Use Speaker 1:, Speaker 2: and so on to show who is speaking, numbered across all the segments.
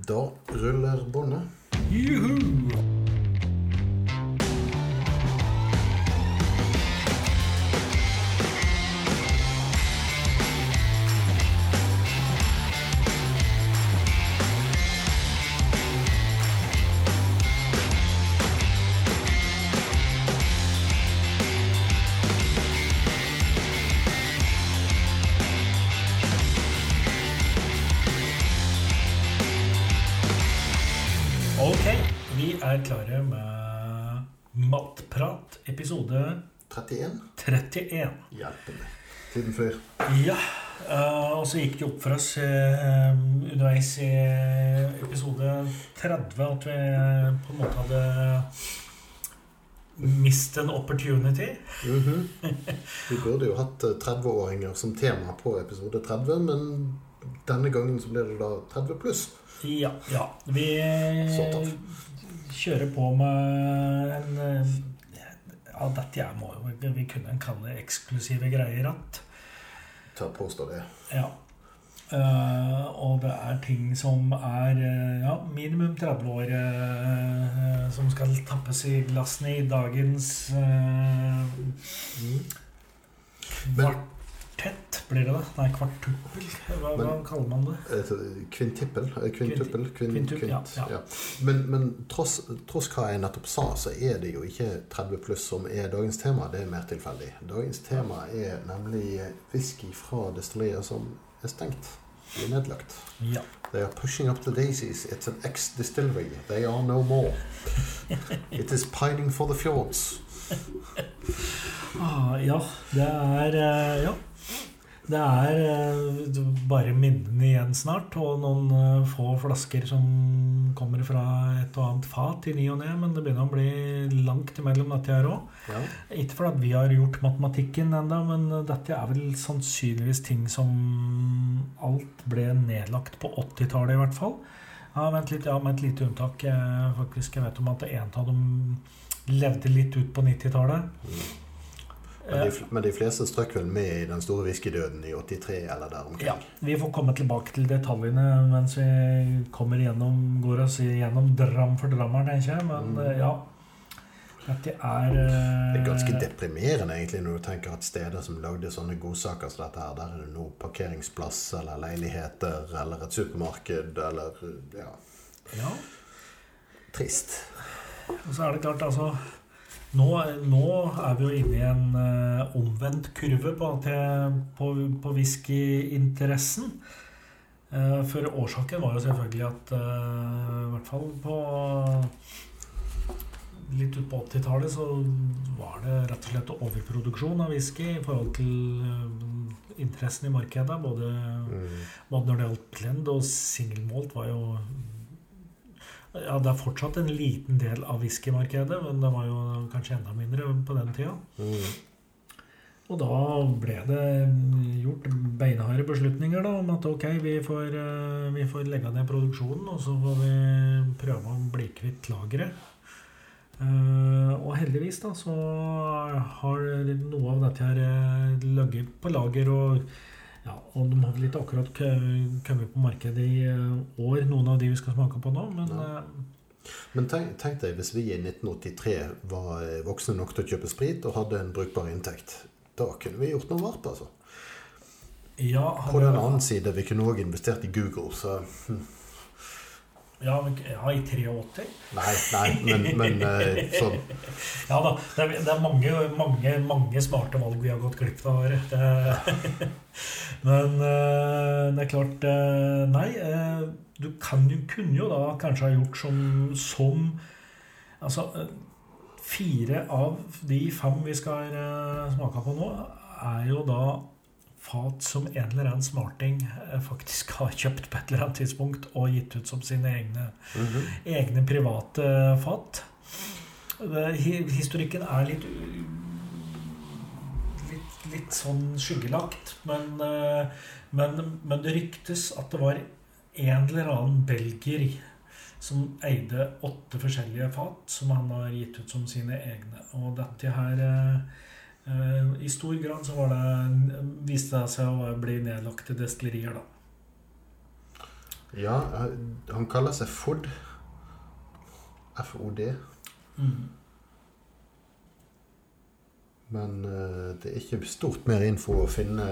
Speaker 1: Dat
Speaker 2: zullen
Speaker 1: bonnen. Joehoe! Tiden før.
Speaker 2: Ja, Uh, og så gikk det opp for oss uh, underveis i episode 30 at vi eh, på en måte hadde mist en opportunity.
Speaker 1: Mhm. Vi burde jo hatt eh, 30-åringer som tema på episode 30, men denne gangen så ble det da 30 pluss.
Speaker 2: Ja, ja. Vi kjører på med en Ja, dette jeg må jo vi kunne kalle eksklusive greier att.
Speaker 1: å påstå det.
Speaker 2: Ja. Uh, og det er ting som er uh, ja, minimum 30 år uh, som skal tappes i glassene i dagens uh, Kvartett blir det, da? Nei, kvartuppel. Hva, hva kaller man det?
Speaker 1: Eh, Kvintippel. eh, Kvintuppel. Kvin,
Speaker 2: Kvintupp,
Speaker 1: kvint,
Speaker 2: ja, ja.
Speaker 1: ja. Men, men tross, tross hva jeg nettopp sa, så er det jo ikke 30 pluss som er dagens tema. Det er mer tilfeldig. Dagens tema er nemlig whisky fra destillerier som er stengt. De er nedlagt.
Speaker 2: Ja.
Speaker 1: They are pushing up the daisies. It's an ex-distillery. They are no more. It is pining for the fjords.
Speaker 2: Ah, ja, det er eh, Ja. Det er eh, bare minnene igjen snart, og noen eh, få flasker som kommer fra et og annet fat i ny og ne, men det begynner å bli langt imellom dette her òg.
Speaker 1: Ja.
Speaker 2: Ikke fordi vi har gjort matematikken ennå, men dette er vel sannsynligvis ting som alt ble nedlagt på 80-tallet, i hvert fall. Ja, vent litt, ja, med et lite unntak. Jeg, faktisk, jeg vet om at en av dem levde litt ut på 90-tallet.
Speaker 1: Men, de, men de fleste strøk vel med i den store whiskydøden i 83 eller der omkring.
Speaker 2: Ja, Vi får komme tilbake til detaljene mens vi kommer gjennom, går oss gjennom dram for drammer, tenker jeg. Men
Speaker 1: Mm.
Speaker 2: eh, ja. Dette er eh,
Speaker 1: Det er ganske deprimerende egentlig når du tenker at steder som lagde sånne godsaker som dette her, der er det nå parkeringsplass eller leiligheter eller et supermarked eller ja,
Speaker 2: Ja.
Speaker 1: trist.
Speaker 2: Og så er det klart, altså Nå, nå er vi jo inne i en uh, omvendt kurve på, til, på, på whiskyinteressen. Uh, for årsaken var jo selvfølgelig at uh, i hvert fall på Litt ut på 80-tallet så var det rett og slett overproduksjon av whisky i forhold til interessen i markedet. Både
Speaker 1: Mm.
Speaker 2: både når det gjaldt blend og singelmålt, var jo Ja, det er fortsatt en liten del av whiskymarkedet, men det var jo kanskje enda mindre på den tida.
Speaker 1: Mm.
Speaker 2: Og da ble det gjort beinharde beslutninger da, om at ok, vi får, eh, vi får legge ned produksjonen, og så får vi prøve å bli kvitt lageret. Eh, og heldigvis da, så har noe av dette her eh, ligget på lager, og, ja, og de har vel ikke akkurat kommet på markedet i eh, år, noen av de vi skal smake på nå, men
Speaker 1: Ja.
Speaker 2: eh,
Speaker 1: Men tenk, tenk deg hvis vi i 1983 var eh, voksne nok til å kjøpe sprit og hadde en brukbar inntekt. Da kunne vi gjort noe varp, altså.
Speaker 2: ja,
Speaker 1: På den annen side, vi kunne òg investert i Google, så hm,
Speaker 2: ja, men- ja, i 83.
Speaker 1: Nei, nei, men, men eh, sånn
Speaker 2: Ja da, det er, det er mange, mange, mange smarte valg vi har gått glipp av. Det- Men eh, det er klart eh, Nei, du kan jo, kunne jo da kanskje ha gjort som, som Altså, fire av de fem vi skal smake på nå, er jo da fat som en eller annen smarting eh, faktisk har kjøpt på et eller annet tidspunkt og gitt ut som sine egne
Speaker 1: mhm.
Speaker 2: egne private fat. Historikken er litt litt, litt sånn skyggelagt, men, eh, men, men det ryktes at det var en eller annen belgier som eide åtte forskjellige fat som han har gitt ut som sine egne. Og dette her eh, I stor grad så var det, viste det seg å bli nedlagte destillerier, da.
Speaker 1: Ja, han kaller seg FOD. FOD.
Speaker 2: Mm.
Speaker 1: Men eh, det er ikke stort mer info å finne,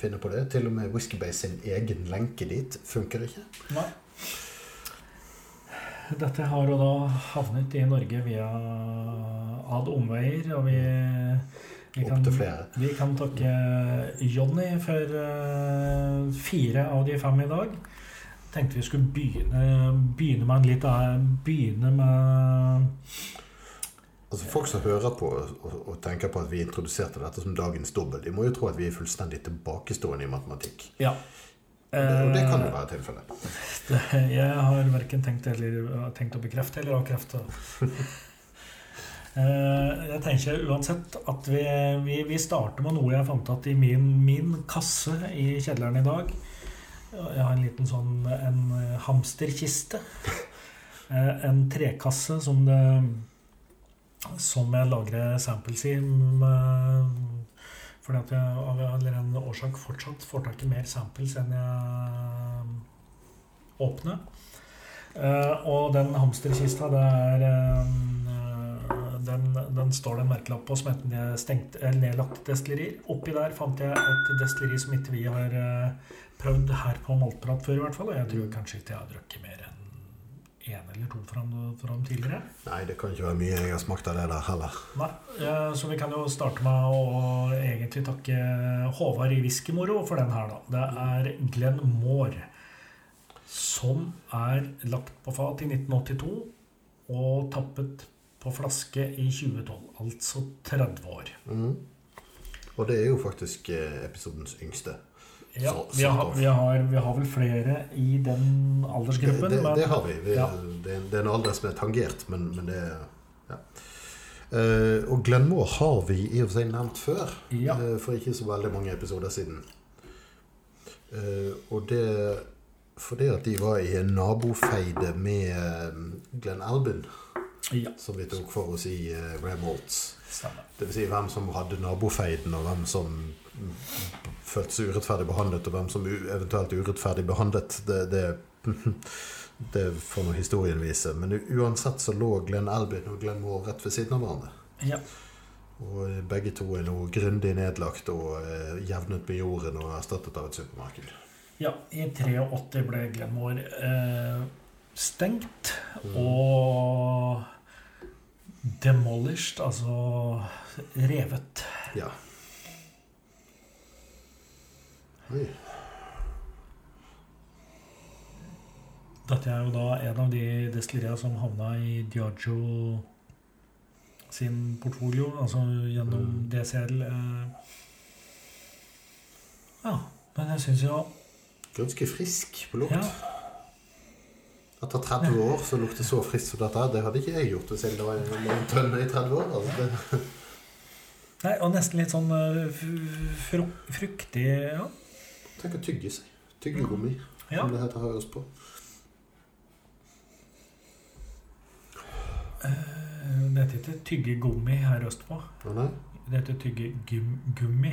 Speaker 1: finne på det. Til og med Whiskybase sin egen lenke dit funker ikke.
Speaker 2: Nei. Dette har jo da havnet i Norge via ad omveier, og vi, vi, kan, vi kan takke Jonny for eh, fire av de fem i dag. Tenkte vi skulle begynne, begynne med en litt av- Begynne med
Speaker 1: Altså Folk som hører på og, og tenker på at vi introduserte dette som dagens dobbel, de må jo tro at vi er fullstendig tilbakestående i matematikk.
Speaker 2: Ja.
Speaker 1: Og det, kan jo
Speaker 2: Eh,
Speaker 1: være tilfellet.
Speaker 2: Jeg har verken tenkt, eller, tenkt å bekrefte eller avkrefte. Eh, Jeg tenker uansett at vi, vi, vi starter med noe jeg fant igjen i min, min kasse i kjelleren i dag. Jeg har en liten sånn en hamsterkiste. Eh, En trekasse som det som jeg lagrer samples i. med- Fordi at jeg av en eller annen årsak fortsatt får tak i mer samples enn jeg åpner. Eh, og den hamsterkista, det er eh, den, den står det en merkelapp på som heter er stengt nedlagt destillerier. Oppi der fant jeg et destilleri som ikke vi har eh, prøvd her på Maltprat før, i hvert fall. Og jeg tror kanskje ikke jeg har drukket mer enn én eller to fra ham tidligere.
Speaker 1: Nei, det kan ikke være mye jeg har smakt av det der heller.
Speaker 2: Nei, Så vi kan jo starte med å egentlig takke Håvard i Whiskymoro for den her, da. Det er Glenn Moore. Som er lagt på fat i 1982 og tappet på flaske i 2012. Altså 30 år.
Speaker 1: Mm. Og det er jo faktisk eh, episodens yngste.
Speaker 2: Ja,
Speaker 1: Så-
Speaker 2: vi, har, vi, har, vi har vel flere i den aldersgruppen.
Speaker 1: det,
Speaker 2: men-
Speaker 1: det har vi. vi
Speaker 2: Ja.
Speaker 1: det, er, det en alder som er tangert, men, men det ja. Uh, og Glenmore har vi i og for seg nevnt før,
Speaker 2: Ja.
Speaker 1: uh, for ikke så veldig mange episoder siden. Uh, og det fordi at de var i en nabofeide med Glenn Albin,
Speaker 2: ja,
Speaker 1: som vi tok for oss i uh, Rare
Speaker 2: stemmer.
Speaker 1: Det vil si hvem som hadde nabofeiden, og hvem som følte seg urettferdig behandlet, og hvem som eventuelt urettferdig behandlet. Det, det, det får nå historien vise. Men uansett så lå Glenn Albin og Glenn Moore rett ved siden av hverandre.
Speaker 2: Ja.
Speaker 1: Og eh, begge to er nå grundig nedlagt og eh, jevnet med jorden og erstattet av et supermarked.
Speaker 2: ja, i 83 ble Glenmore eh, stengt.
Speaker 1: Mm.
Speaker 2: Og demolished, altså revet.
Speaker 1: Ja. Oi.
Speaker 2: Dette er jo da en av de destilleria som havna i Diagio sin portfolio, altså gjennom
Speaker 1: Mm.
Speaker 2: DCL. Eh. Ja, men jeg syns jo
Speaker 1: Ganske frisk på lukt.
Speaker 2: Ja,
Speaker 1: Etter 30 år så lukter så friskt som dette. Det hadde ikke jeg gjort hvis jeg lå i en tønne i 30 år. Altså,
Speaker 2: Nei, og nesten litt sånn eh, fru fruktig ja.
Speaker 1: Tenk å tygge seg. Tyggegummi,
Speaker 2: ja.
Speaker 1: som det heter her østpå.
Speaker 2: Eh, Det heter ikke tyggegummi her østpå.
Speaker 1: Nei?
Speaker 2: Det heter tyggegummi.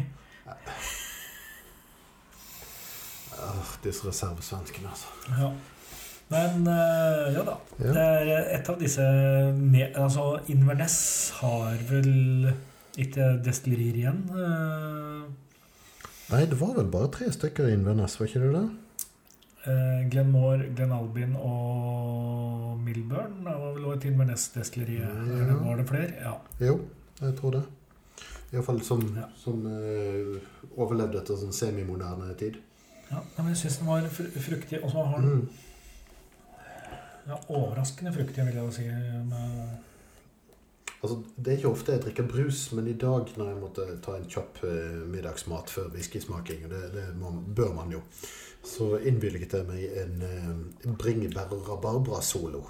Speaker 1: Åh, disse reservesvenskene, altså.
Speaker 2: Ja. Men eh, ja da.
Speaker 1: Ja.
Speaker 2: Det er et av disse med, Altså, Inverness har vel ikke destillerier igjen. eh,
Speaker 1: Nei, det var vel bare tre stykker i Inverness, var ikke det det?
Speaker 2: eh, Glen Moore, Glenn Albin og Milburn. Det var vel også et Inverness-destilleri.
Speaker 1: Ja.
Speaker 2: Var det flere? Ja.
Speaker 1: Jo, jeg tror det. Iallfall som,
Speaker 2: Ja.
Speaker 1: som uh, overlevde etter sånn semimoderne tid.
Speaker 2: ja. Men jeg syns den var fr fruktig. Og så har den
Speaker 1: Mm.
Speaker 2: Ja, overraskende fruktig, vil jeg jo si. Med,
Speaker 1: Altså, det er ikke ofte jeg drikker brus, men i dag når jeg måtte ta en kjapp eh, middagsmat før whiskysmaking, og det, det må, bør man jo, så innvilget jeg meg en, eh, en bringebær- og rabarbra-solo.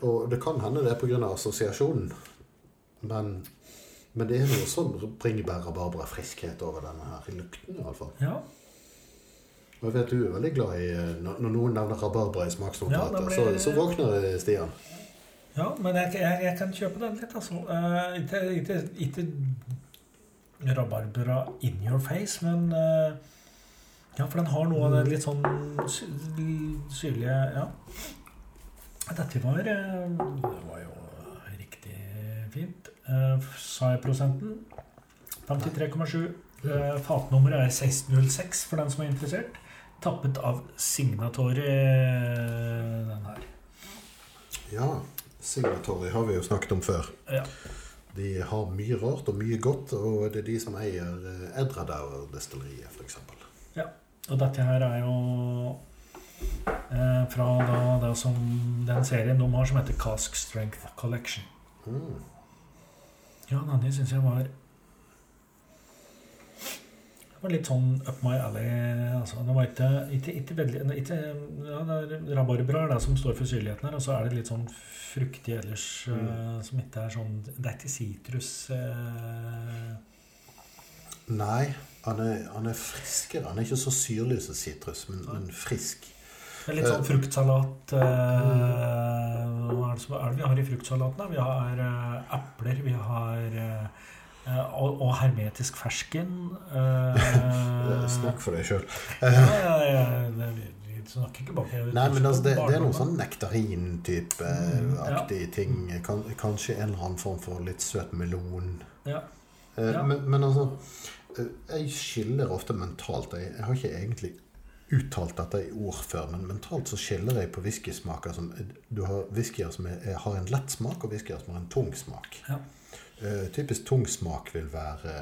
Speaker 1: Og det kan hende det er pga. assosiasjonen, men, men det er noe sånn bringebær-rabarbra-friskhet over denne her, i lukten iallfall.
Speaker 2: Ja.
Speaker 1: Jeg vet du er veldig glad i eh, Når, noen nevner rabarbra i smaksnotatet,
Speaker 2: ja, blir-
Speaker 1: så, så våkner Stian.
Speaker 2: Ja, men jeg, jeg, jeg kan kjøpe den litt, altså. Eh, ikke, ikke, rabarbra in your face, men uh, Ja, for den har noe av det litt sånn sy- syrlige Ja. Dette var Det var jo riktig fint. Uh, jeg prosenten? 53,7. Uh, Fatnummeret er 1606 for den som er interessert. Tappet av Signatori, eh, den her.
Speaker 1: Ja, Signatory har vi jo snakket om før.
Speaker 2: Ja.
Speaker 1: De har mye rart og mye godt, og det er de som eier eh, Edradauer-destilleriet, f.eks.
Speaker 2: Og dette her er jo eh, fra da, da som den serien de har som heter Cask Strength Collection.
Speaker 1: Mm.
Speaker 2: Ja, denne syns jeg var Det var litt sånn up my alley. Altså, det var ikke, ikke, ikke veldig ikke, ja, det er Rabarbra er det som står for syrligheten her, og så er det litt sånn fruktig ellers eh, som ikke er sånn Det er ikke sitrus Uh.
Speaker 1: Nei, han er, han er friskere. Han er ikke så syrlig som sitrus, men, men frisk.
Speaker 2: Det er litt sånn fruktsalat eh, Hva er det, vi har i fruktsalaten? Vi har eh, epler, vi har eh, og, og hermetisk fersken. eh,
Speaker 1: Snakk for deg sjøl.
Speaker 2: ja, ja, ja, det- vi, vi snakker ikke bak
Speaker 1: Nei, men altså, det, det er noe sånn nektarin-type
Speaker 2: Mm,
Speaker 1: ting. Kan, kanskje en eller annen form for litt søt melon.
Speaker 2: Ja.
Speaker 1: Eh. Men, men altså eh, Jeg skiller ofte mentalt. Jeg, jeg har ikke egentlig uttalt dette i ord før, men mentalt så skiller jeg på whiskysmaker som Du har whiskyer som er, har en lett smak, og whiskyer som har en tung smak.
Speaker 2: Ja.
Speaker 1: Eh, typisk tung smak vil være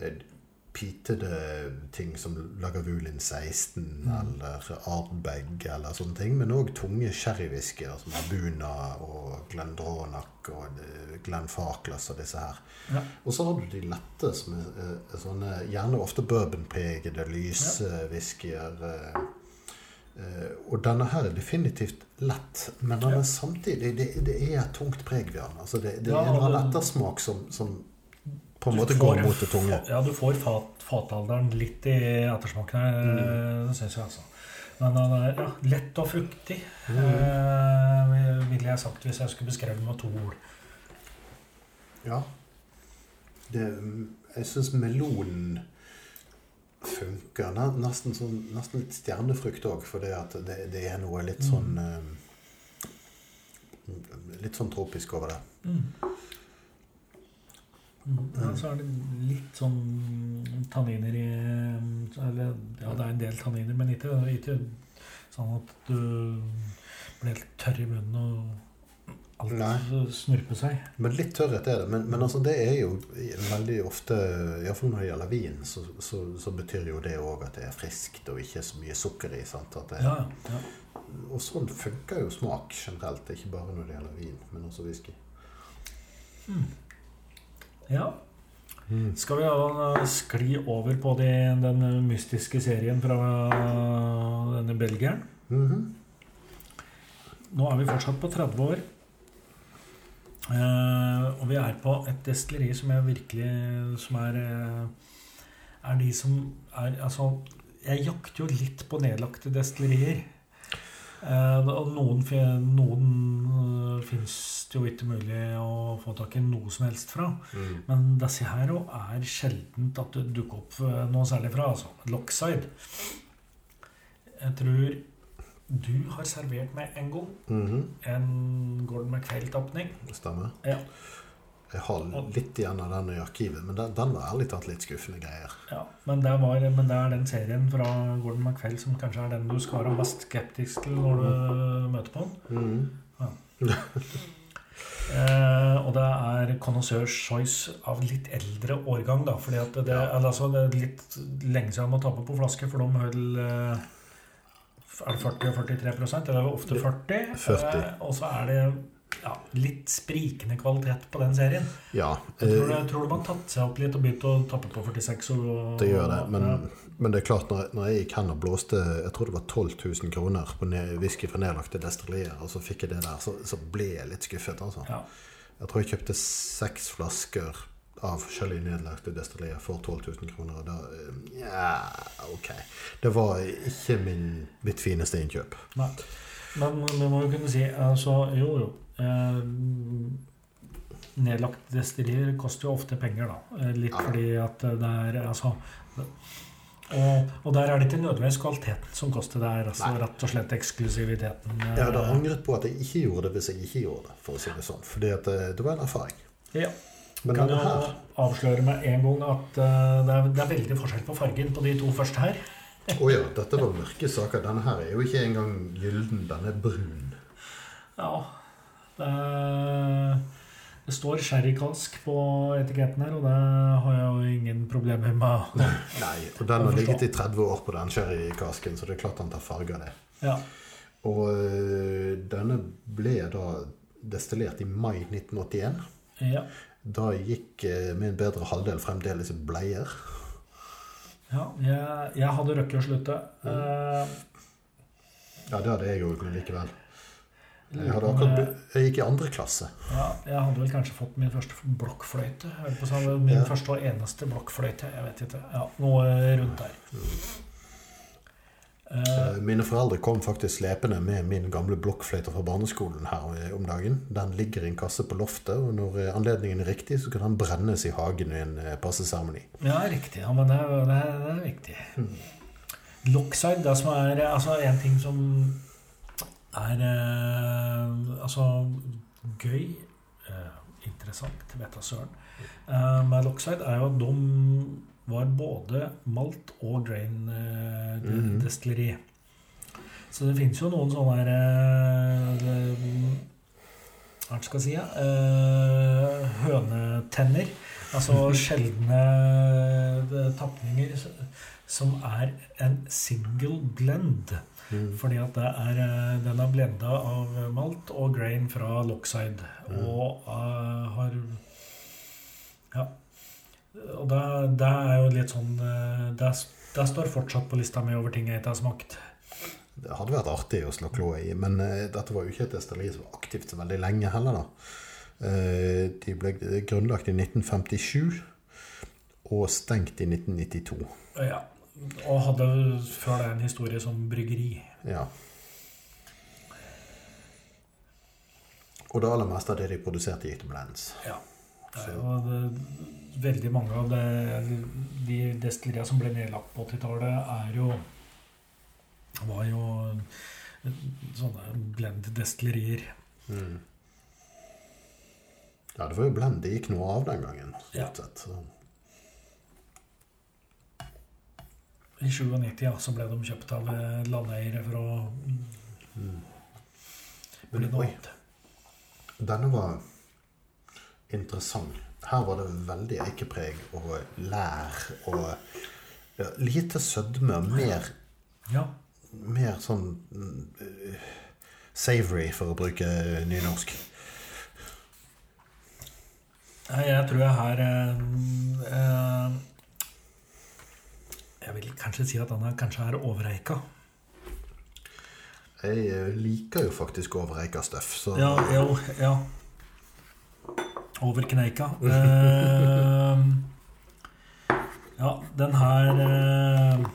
Speaker 1: eh, pitede ting som Lagavulin 16
Speaker 2: Mm.
Speaker 1: eller Ardbeg eller sånne ting, men òg tunge sherrywhiskyer som Abuna og Glendronach og eh, Glenfarclas og disse her.
Speaker 2: Ja.
Speaker 1: Og så har du de lette, som er, er sånne gjerne ofte bourbonpregede lyswhiskyer. Eh, og denne her er definitivt lett, men den er samtidig Det, det er et tungt preg ved den. Altså det, det
Speaker 2: Ja,
Speaker 1: er en ettersmak som, som på en måte
Speaker 2: får-
Speaker 1: går mot det tunge.
Speaker 2: Ja, du får fat, fatalderen litt i ettersmaken her,
Speaker 1: Mm.
Speaker 2: det syns jeg altså. Men den er ja, lett og fruktig,
Speaker 1: Mm.
Speaker 2: eh, ville jeg sagt hvis jeg skulle beskrevet den med to ord.
Speaker 1: Ja. Det, jeg syns melonen funker. Nesten, sånn, nesten litt stjernefrukt òg, for det, det, det er noe litt sånn mm. Litt sånn tropisk over det.
Speaker 2: Mm. Mm. Ja, så er det litt sånn tanniner i Eller ja, det er en del tanniner, men ikke, ikke sånn at du blir helt tørr i munnen og alt
Speaker 1: Nei.
Speaker 2: snurper seg.
Speaker 1: Men litt tørrhet er det. Men, men altså, det er jo veldig ofte Iallfall når det gjelder vin, så, så, så betyr jo det òg at det er friskt og ikke så mye sukker i. det,
Speaker 2: Ja, ja.
Speaker 1: Og sånn funker jo smak generelt. Ikke bare når det gjelder vin, men også whisky.
Speaker 2: ja. Skal vi da skli over på de, den mystiske serien fra denne belgieren?
Speaker 1: Mhm.
Speaker 2: Nå er vi fortsatt på 30 år. Eh, og vi er på et destilleri som er virkelig Som er eh, Er de som er Altså, jeg jakter jo litt på nedlagte destillerier. Eh, og noen, noen fins det jo ikke mulig å få tak i noe som helst fra.
Speaker 1: Mm.
Speaker 2: Men disse her er sjeldent at det dukker opp noe særlig fra. altså. Lockside. Jeg tror du har servert meg en gang
Speaker 1: Mhm.
Speaker 2: en Gordon MacPhail-tapning.
Speaker 1: Det stemmer.
Speaker 2: Ja.
Speaker 1: Jeg har litt igjen av den i arkivet, men den, den var ærlig talt litt skuffende greier.
Speaker 2: Ja, men det, var, men det er den serien fra Gordon MacPhail som kanskje er den du skal være mest skeptisk til når du møter på den.
Speaker 1: Mhm.
Speaker 2: Eh, og det er Connoisseurs Choice av litt eldre årgang, da. Fordi at det, er altså, det er litt lenge siden man taper på flaske, for de holder eh, Er det 40 og 43% Eller ofte 40.
Speaker 1: 40.
Speaker 2: Eh, og så er det ja, litt sprikende kvalitet på den serien.
Speaker 1: Ja,
Speaker 2: Jeg tror,
Speaker 1: eh,
Speaker 2: jeg tror de har tatt seg opp litt og begynt å tappe på 46. Og,
Speaker 1: det gjør det. Men,
Speaker 2: ja.
Speaker 1: men det er klart, når, når jeg gikk hen og blåste jeg tror det var 12 000 kroner på whisky fra nedlagte destillerier, og så fikk jeg det der, så, så ble jeg litt skuffet. altså.
Speaker 2: Ja.
Speaker 1: Jeg tror jeg kjøpte seks flasker av forskjellige nedlagte destillerier for 12 000 kroner. Da eh, Ja, ok. Det var ikke min, mitt fineste innkjøp.
Speaker 2: Nei. Men vi må jo kunne si altså, Jo, jo. Eh, nedlagt destillerier koster jo ofte penger, da. Eh, Litt
Speaker 1: Ja.
Speaker 2: fordi at det er Altså det- Og, og der er det ikke nødvendigvis kvaliteten som koster. Det er altså
Speaker 1: Nei.
Speaker 2: rett og slett eksklusiviteten.
Speaker 1: Jeg hadde angret på at jeg ikke gjorde det hvis jeg ikke gjorde det. for å si Det sånn. Fordi at det, det var en erfaring.
Speaker 2: Ja.
Speaker 1: Men
Speaker 2: kan
Speaker 1: denne her
Speaker 2: avsløre med en gang at uh, det, er, det er veldig forskjell på fargen på de to første her.
Speaker 1: Å ja, dette var mørke saker. Denne her er jo ikke engang gylden. Den er brun.
Speaker 2: Ja, det, det står sherrykask på etiketten her, og det har jeg jo ingen problemer med.
Speaker 1: Nei, og den har ligget i 30 år på den sherrykasken, så det er klart den tar farge av det.
Speaker 2: Ja,
Speaker 1: Og øh, denne ble da destillert i mai 1981.
Speaker 2: ja,
Speaker 1: Da gikk øh, min bedre halvdel fremdeles i bleier.
Speaker 2: ja jeg, jeg hadde røkket å slutte. Eh,
Speaker 1: Ja, det hadde jeg jo likevel. Jeg, akkurat,
Speaker 2: jeg-
Speaker 1: gikk i andre klasse.
Speaker 2: ja, jeg hadde vel kanskje fått min første blokkfløyte. Min
Speaker 1: Ja.
Speaker 2: første og eneste blokkfløyte. Jeg vet ikke. Ja, Noe rundt der. Eh,
Speaker 1: Eh, Mine foreldre kom faktisk slepende med min gamle blokkfløyte fra barneskolen her eh, om dagen. Den ligger i en kasse på loftet, og når anledningen er riktig, så kan den brennes i hagen i en passeseremoni.
Speaker 2: Ja, riktig. Ja, men det er, det er, det er viktig. Lockside, det som er altså en ting som er eh, altså gøy eh, Interessant, vet da søren. Eh, med Lockside er jo at de var både malt og grain eh,
Speaker 1: mm.
Speaker 2: Destilleri. Så det finnes jo noen sånne her eh, Hva skal jeg si? Eh, hønetenner. Altså sjeldne eh, tapninger som er en single blend. Fordi at det er, eh, den er blenda av malt og grain fra Lockside. Og uh, har Ja. Og det, det er jo litt sånn eh, Det, det står fortsatt på lista mi over ting jeg ikke har smakt.
Speaker 1: Det hadde vært artig å slå kloa i, men eh, dette var jo ikke et destilleri som var aktivt så veldig lenge heller, da. Eh, de ble grunnlagt i 1957 og stengt i 1992.
Speaker 2: Ja. Og hadde før det en historie som bryggeri.
Speaker 1: Ja. Og det aller meste av det de produserte, gikk til blends.
Speaker 2: Ja. Jo det, veldig mange av det, de destilleriene som ble nedlagt på 80-tallet, er jo var jo sånne blend-destillerier.
Speaker 1: Mm. Ja, det var jo blend det gikk noe av den gangen.
Speaker 2: Ja.
Speaker 1: sett.
Speaker 2: I 97 ja, så ble de kjøpt av landeiere for å
Speaker 1: Mm.
Speaker 2: bli
Speaker 1: Men oi, denne var interessant. Her var det veldig eikepreg og lær og ja, lite sødme. Mer,
Speaker 2: Ja.
Speaker 1: mer sånn uh, savory, for å bruke nynorsk.
Speaker 2: Jeg tror jeg her uh, eh, Jeg vil kanskje si at denne kanskje er overreika.
Speaker 1: Jeg eh, liker jo faktisk overreika støff, så
Speaker 2: Ja, jo, ja. Over kneika. Uh, ja, den her uh...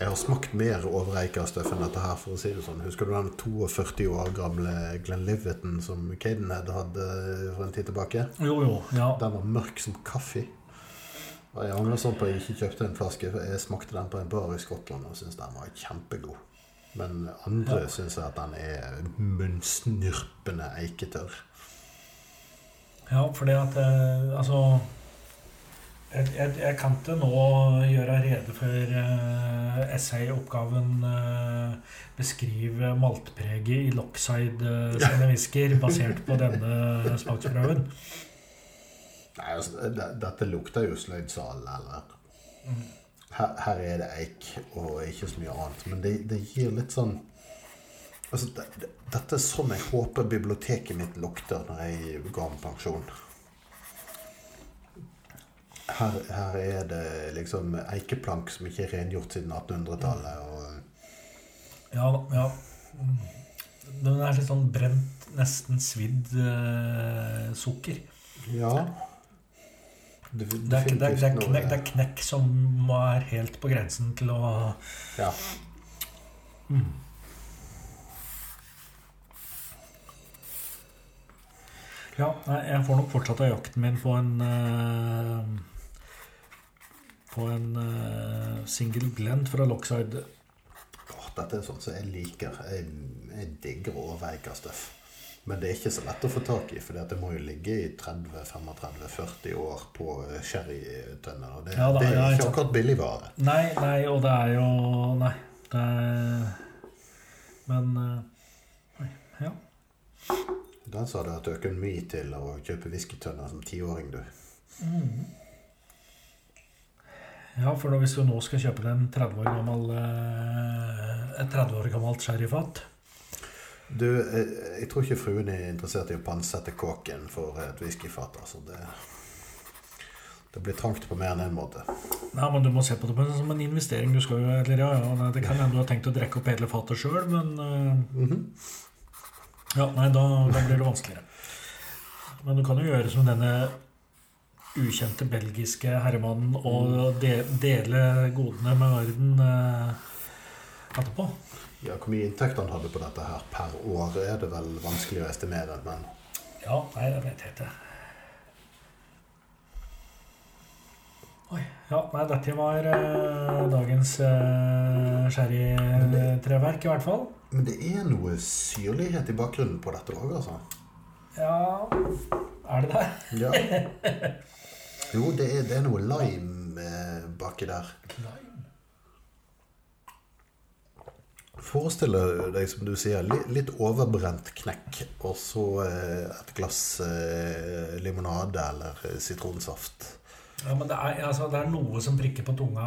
Speaker 1: jeg har smakt mer overeika støff enn dette her, for å si det sånn. Husker du den 42 år gamle Glenliveton som Cadenhead hadde for en tid tilbake?
Speaker 2: Jo, jo. Ja.
Speaker 1: Den var mørk som kaffe. Og jeg angrer sånn på at jeg ikke kjøpte en flaske, for jeg smakte den på en bar i Skottland og syntes den var kjempegod. Men andre
Speaker 2: Ja.
Speaker 1: syns at den er munnsnurpende eiketørr.
Speaker 2: Ja, for det at eh, Altså jeg, jeg, jeg kan ikke nå gjøre rede for eh, essayoppgaven eh, beskrive maltpreget i Lockside eh, basert på denne smaksprøven.
Speaker 1: Nei, altså, det- Dette lukter jo sløydsal, eller
Speaker 2: Mm.
Speaker 1: her, her er det eik og ikke så mye annet. Men det, det gir litt sånn altså, det, det, Dette er sånn jeg håper biblioteket mitt lukter når jeg ga med pensjon. Her, her er det liksom eikeplank som ikke er rengjort siden 1800-tallet. Og
Speaker 2: Ja, ja. Mm. Den er litt sånn brent, nesten svidd eh, sukker.
Speaker 1: ja det,
Speaker 2: Det er, det, er, det, er
Speaker 1: noe-
Speaker 2: knekk, det er knekk som er helt på grensen til å
Speaker 1: Ja.
Speaker 2: mm. Ja, jeg får nok fortsatt av jakten min på en eh, på en uh, single blend fra Lockside.
Speaker 1: Åh, dette er sånn som jeg liker. Jeg, jeg digger overveika-stuff. Men det er ikke så lett å få tak i, for det må jo ligge i 30-35-40 år på eh, sherrytønner. Og det,
Speaker 2: Ja da,
Speaker 1: det er
Speaker 2: ja, ikke
Speaker 1: akkurat billigvare.
Speaker 2: Nei, nei, og det er jo Nei. Det er Men eh, Nei. Ja.
Speaker 1: Den at du hatt mye til å kjøpe whiskytønner som tiåring, du.
Speaker 2: Ja, for da hvis du nå skal kjøpe deg en 30 år gammel eh, et 30 år gammelt sherryfat
Speaker 1: Du, jeg, jeg tror ikke fruen er interessert i å pantsette kåken for et whiskyfat. Altså det, det blir trangt på mer enn én måte.
Speaker 2: Nei, men du må se på det som en investering. Du skal jo, eller ja, ja, Det kan hende du har tenkt å drikke opp hele fatet sjøl, men mm
Speaker 1: Mhm.
Speaker 2: Ja, nei, da, da blir det vanskeligere. Men du kan jo gjøre som denne ukjente belgiske herremannen og de, dele godene med verden eh, etterpå.
Speaker 1: Ja, Hvor mye inntekt han hadde på dette her per år, er det vel vanskelig å estimere. Men
Speaker 2: Ja, nei, det vet jeg ikke. Oi. Ja, nei, dette var uh, dagens uh, sherrytreverk, i hvert fall.
Speaker 1: Men det er noe syrlighet i bakgrunnen på dette òg, altså.
Speaker 2: Ja Er det det?
Speaker 1: Ja. Jo, det er, det er noe lime eh, baki der. Lime? Forestill deg, som du sier, li- litt overbrent knekk, og så eh, et glass eh, limonade eller eh, sitronsaft.
Speaker 2: Ja, men det er, altså, det er noe som prikker på tunga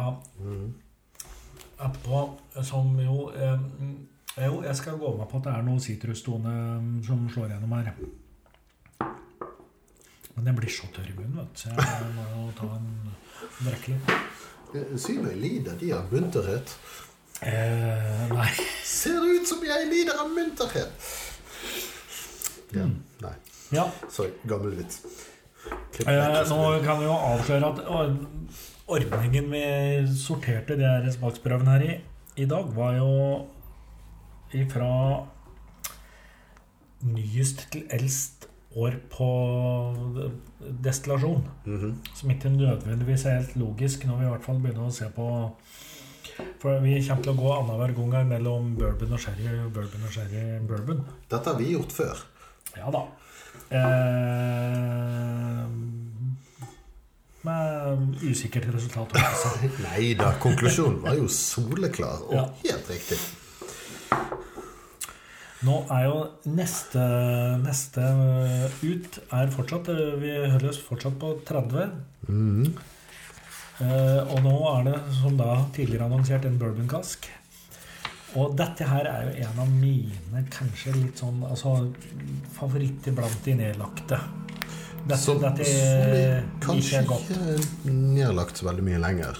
Speaker 2: etterpå, som jo eh, Jo, jeg skal gå med på at det er noe sitrustone som slår gjennom her. Men jeg blir så tørr i munnen, vet du, så jeg må jo ta en drikke litt.
Speaker 1: Eh, jeg lider de av munterhet.
Speaker 2: Eh, nei.
Speaker 1: Ser det ut som jeg lider av munterhet? Ja, nei.
Speaker 2: Ja,
Speaker 1: Sorry, gammel vits.
Speaker 2: Eh, nå kan vi jo avsløre at ordningen vi sorterte de her smaksprøvene her i i dag, var jo ifra nyest til eldst år på destillasjon.
Speaker 1: Mhm.
Speaker 2: Som ikke nødvendigvis er helt logisk når vi i hvert fall begynner å se på For vi kommer til å gå annenhver gang mellom bourbon og sherry, bourbon og sherry, bourbon.
Speaker 1: Dette har vi gjort før.
Speaker 2: Ja da. Eh, med usikkert resultat.
Speaker 1: Nei da, konklusjonen var jo soleklar og
Speaker 2: Ja.
Speaker 1: helt riktig.
Speaker 2: Nå er jo neste, neste ut er fortsatt Vi holder oss fortsatt på 30.
Speaker 1: Mhm.
Speaker 2: Eh, og nå er det, som da tidligere annonsert, en bourbonkask. Og dette her er jo en av mine kanskje litt sånn altså, favoritter blant de nedlagte. Dette,
Speaker 1: Som,
Speaker 2: dette er
Speaker 1: kanskje ikke er nedlagt så veldig mye lenger.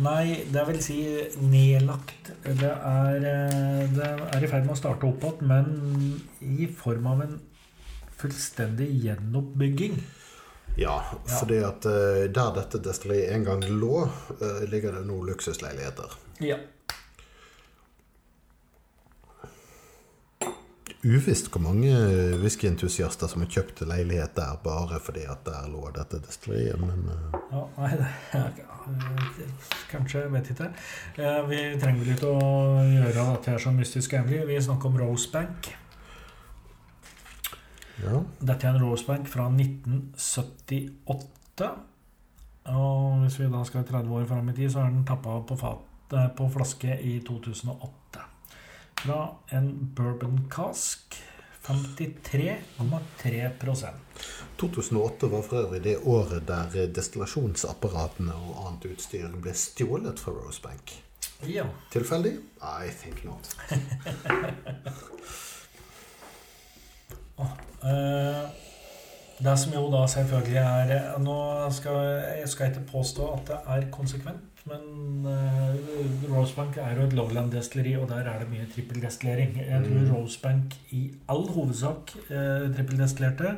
Speaker 2: Nei, det vil si nedlagt. Det er, eh, det er i ferd med å starte opp igjen, men i form av en fullstendig gjenoppbygging.
Speaker 1: Ja,
Speaker 2: Ja.
Speaker 1: fordi at eh, der dette destilleriet en gang lå, eh, ligger det nå luksusleiligheter.
Speaker 2: Ja.
Speaker 1: Uvisst hvor mange whiskyentusiaster som har kjøpt leilighet der bare fordi at der lå dette destilleriet, men eh,
Speaker 2: ja nei, det er, Kanskje, vet ikke. Eh, Vi trenger vel ikke å gjøre dette her så mystisk hemmelig. Vi snakker om Rosebank.
Speaker 1: ja.
Speaker 2: Dette er en Rosebank fra 1978. Og hvis vi da skal 30 år fram i tid, så er den tappa på, fat, eh, på flaske i 2008. Fra en bourbon cask. 53,3%
Speaker 1: 2008 var for øvrig det året der destillasjonsapparatene og annet utstyr ble stjålet fra Rosebank.
Speaker 2: Ja.
Speaker 1: Tilfeldig? I think not.
Speaker 2: Eh, det som jo da selvfølgelig er eh, Nå skal jeg skal ikke påstå at det er konsekvent, men uh, Rosebank er jo et lowland-destilleri, og der er det mye trippeldestillering. Jeg tror
Speaker 1: Mm.
Speaker 2: Rosebank i all hovedsak uh, trippeldestillerte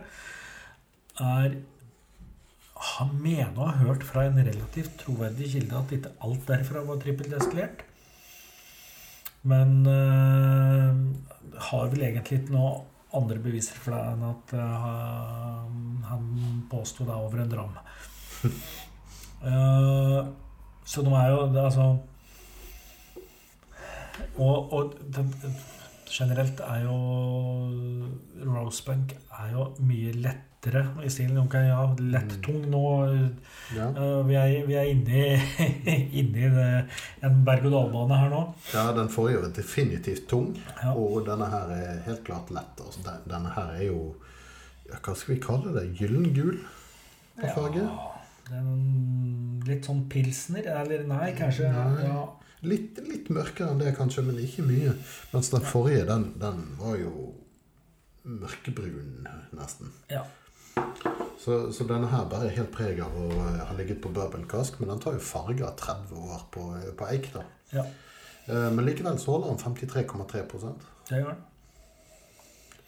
Speaker 2: er har mener å ha hørt fra en relativt troverdig kilde at ikke alt derfra var trippeldestillert. Men uh, har vel egentlig ikke noe andre beviser for det enn at uh, han påsto det over en dram. Eh, Så de er jo altså Og, og det, generelt er jo Rosebank er jo mye lettere i stilen. Ok, ja, lett-tung nå.
Speaker 1: Ja.
Speaker 2: eh, vi, er, vi er inne i, inne i det, en berg-og-dal-bane her nå.
Speaker 1: ja, den forrige var definitivt tung,
Speaker 2: Ja.
Speaker 1: og denne her er helt klart lett. Altså, denne her er jo ja, Hva skal vi kalle det? Gyllengul på farge?
Speaker 2: Den, litt sånn pilsner, eller nei, kanskje.
Speaker 1: Nei.
Speaker 2: Ja.
Speaker 1: Litt, litt mørkere enn det, kanskje, men ikke mye. Mens den forrige, den, den var jo mørkebrun, nesten.
Speaker 2: Ja.
Speaker 1: Så, så denne her bare er helt preg av å eh, ha ligget på bourbonkask, men den tar jo farge av 30 år på, på eik. da.
Speaker 2: ja,
Speaker 1: Eh, Men likevel så holder den 53,3%
Speaker 2: det gjør den.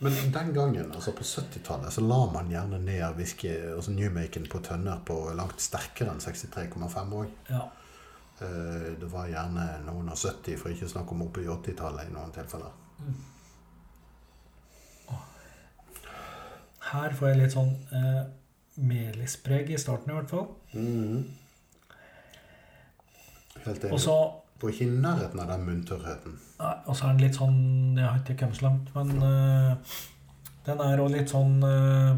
Speaker 1: Men den gangen, altså på 70-tallet, så la man gjerne ned whisky, altså Newmaken på tønner på langt sterkere enn 63,5 òg.
Speaker 2: Ja.
Speaker 1: Det var gjerne noen av 70, for ikke å snakke om oppe i 80-tallet i noen tilfeller.
Speaker 2: Her får jeg litt sånn eh, melispreg i starten, i hvert fall.
Speaker 1: Mhm. Helt enig.
Speaker 2: Og så
Speaker 1: Og ikke i nærheten av den munntørrheten.
Speaker 2: Nei, Og så er den litt sånn Jeg har ikke kommet så langt, men uh, den er òg litt sånn uh,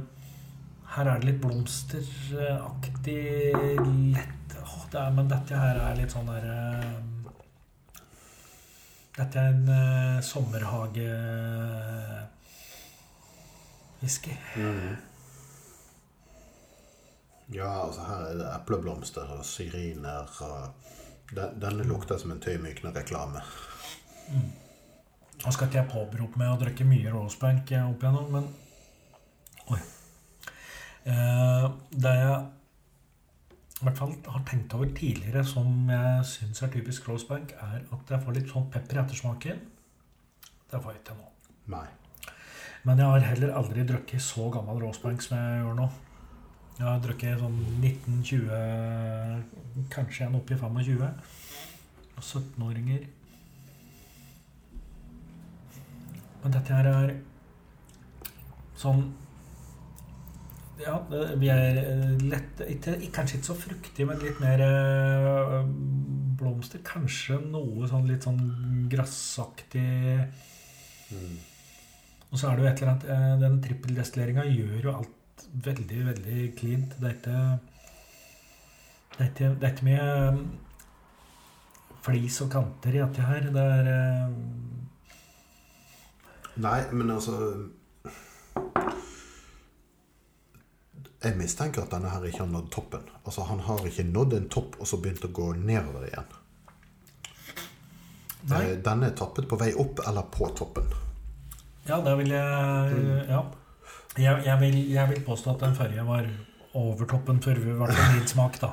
Speaker 2: Her er det litt blomsteraktig lett oh, det er, Men dette her er litt sånn der uh, Dette er en uh, sommerhage whisky.
Speaker 1: Ja, altså her er det epleblomster og syriner og den, lukter som en tøymykende reklame.
Speaker 2: Nå skal ikke jeg påberope meg å drikke mye Rosebank opp igjennom, men Oi. Eh, det jeg i hvert fall har tenkt over tidligere som jeg syns er typisk Rosebank, er at jeg får litt sånn pepper i ettersmaken. Det får jeg ikke nå.
Speaker 1: Nei.
Speaker 2: Men jeg har heller aldri drukket så gammel Rosebank som jeg gjør nå. Jeg har drukket sånn 1920, kanskje en oppi 25. Og 17-åringer. Men dette her er sånn Ja, vi er eh, lett ikke, Kanskje ikke så fruktig, men litt mer eh, blomster. Kanskje noe sånn litt sånn grassaktig
Speaker 1: Mm.
Speaker 2: og så er det jo et eller annet eh, Den trippeldestilleringa gjør jo alt veldig, veldig cleant. Det er ikke Det er ikke, det er ikke mye um, flis og kanter i dette her. Det er eh,
Speaker 1: Nei, men altså Jeg mistenker at denne her ikke har nådd toppen. Altså Han har ikke nådd en topp og så begynt å gå nedover igjen.
Speaker 2: Nei.
Speaker 1: Eh, Denne er tappet på vei opp eller på toppen.
Speaker 2: Ja, det vil jeg Ja. Jeg, jeg, vil, jeg vil påstå at den forrige var over toppen før vi hvert fall min smak, da.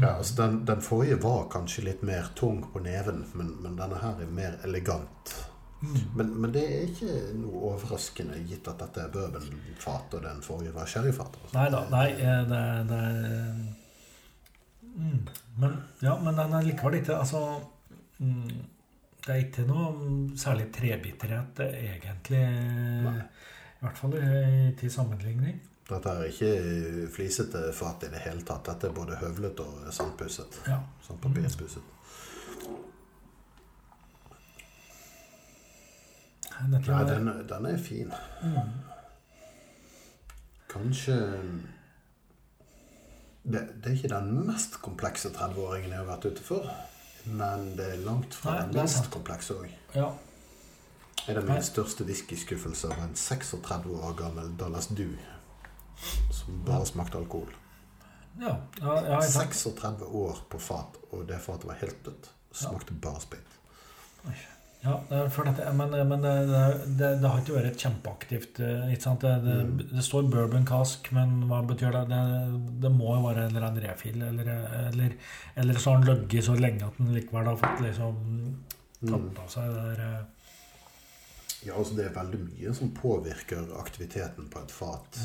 Speaker 1: Ja, altså den, den forrige var kanskje litt mer tung på neven, men, men denne her er mer elegant.
Speaker 2: Mm.
Speaker 1: Men, men det er ikke noe overraskende, gitt at dette er bourbonfat, og den forrige var sherryfat. Altså.
Speaker 2: Nei da. Nei, eh, det, det mm. Men ja, men den er likevel ikke Altså mm, Det er ikke noe særlig trebitterhet, egentlig.
Speaker 1: Nei.
Speaker 2: I hvert fall til sammenligning.
Speaker 1: Dette er ikke flisete fat i det hele tatt. Dette er både høvlet og sandpusset.
Speaker 2: Ja.
Speaker 1: Sandpapirspusset.
Speaker 2: Dette
Speaker 1: Nei,
Speaker 2: er,
Speaker 1: den, den er fin.
Speaker 2: mm,
Speaker 1: Kanskje det, det er ikke den mest komplekse 30-åringen jeg har vært ute for. Men det er langt fra
Speaker 2: Nei,
Speaker 1: den
Speaker 2: det er
Speaker 1: minst
Speaker 2: sant.
Speaker 1: komplekse òg.
Speaker 2: ja.
Speaker 1: Er det
Speaker 2: mine
Speaker 1: min største whiskyskuffelser var en 36 år gammel Dallas Du som bare smakte alkohol.
Speaker 2: Ja, ja, ja, jeg sant?
Speaker 1: 36 år på fat, og det fatet var helt dødt. Smakte bare sprit.
Speaker 2: Ja, for dette, men, men det, det, det har ikke vært kjempeaktivt eh, ikke sant? Det, det,
Speaker 1: Mm.
Speaker 2: det står bourbon cask, men hva betyr det? Det, det må jo være en eller annen refill. Eller, eller, eller så har den ligget så lenge at den likevel har fått liksom
Speaker 1: Mm.
Speaker 2: tatt av seg det der eh,
Speaker 1: Ja, altså Det er veldig mye som påvirker aktiviteten på et fat.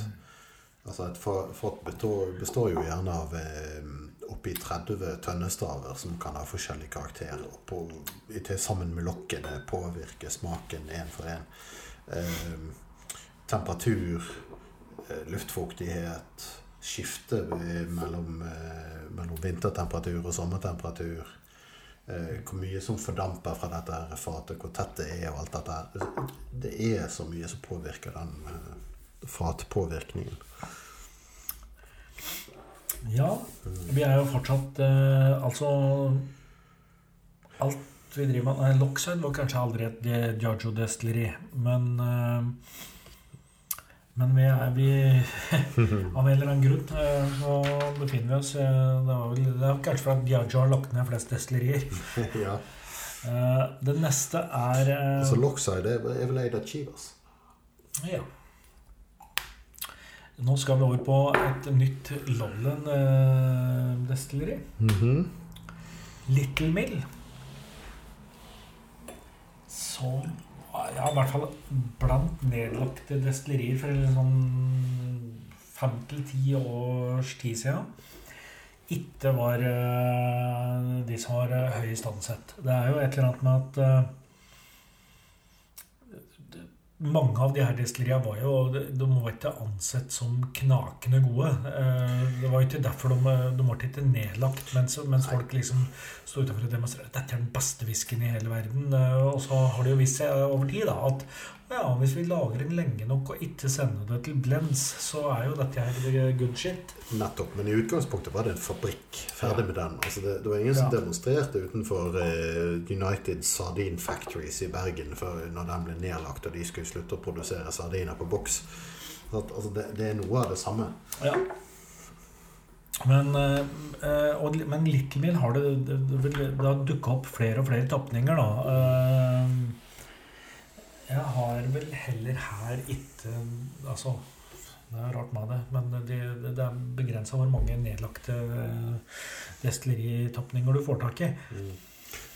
Speaker 1: Altså Et fa- fat består, består jo gjerne av eh, oppi 30 tønnestaver som kan ha forskjellig karakter. Og på, til sammen med lokket det påvirker smaken én for én. Eh, temperatur, luftfuktighet, skifte mellom, eh, mellom vintertemperatur og sommertemperatur. Eh, hvor mye som fordamper fra dette her fatet, hvor tett det er og alt dette. Det er så mye som påvirker den eh, fatpåvirkningen.
Speaker 2: Ja, vi er jo fortsatt eh, Altså Alt vi driver med Nei, Lockside var kanskje aldri et Giorgio Destilleri, men eh, men vi er vi Av en eller annen grunn eh, så befinner vi oss eh, Det, var vel, det er kanskje fordi Giorgio har lagt ned flest destillerier.
Speaker 1: ja.
Speaker 2: Eh, Det neste er
Speaker 1: Altså Lockside er vel eid av Chivas.
Speaker 2: Ja. Nå skal vi over på et nytt Lolland eh, destilleri. Little Mill. Som ja, i hvert fall blant nedlagte destillerier for sånn fem til ti års tid siden ikke var eh, de som var eh, høyest ansett. Det er jo et eller annet med at eh, mange av de her destilleriene var jo de, var ikke ansett som knakende gode. Eh, Det var jo ikke derfor de, de ble ikke nedlagt, mens, mens folk liksom sto utenfor og demonstrerte dette er den beste whiskyen i hele verden. Eh, Og så har det jo vist seg over tid da, at ja, hvis vi lager den lenge nok og ikke sender det til blends, så er jo dette her good shit.
Speaker 1: Nettopp. Men i utgangspunktet var det en fabrikk. Ferdig med den. Altså det, det var ingen som
Speaker 2: Ja.
Speaker 1: demonstrerte utenfor eh, United Sardine Factories i Bergen før, når den ble nedlagt og de skulle slutte å produsere sardiner på boks. Altså det, det er noe av det samme.
Speaker 2: Ja. Men, eh, og, men Little Mill har det, det, det, det har dukka opp flere og flere tapninger, da. Eh, Jeg har vel heller her ikke Altså, det er rart med det, men det, det, det er begrensa hvor mange nedlagte eh, destilleritoppninger du får tak i.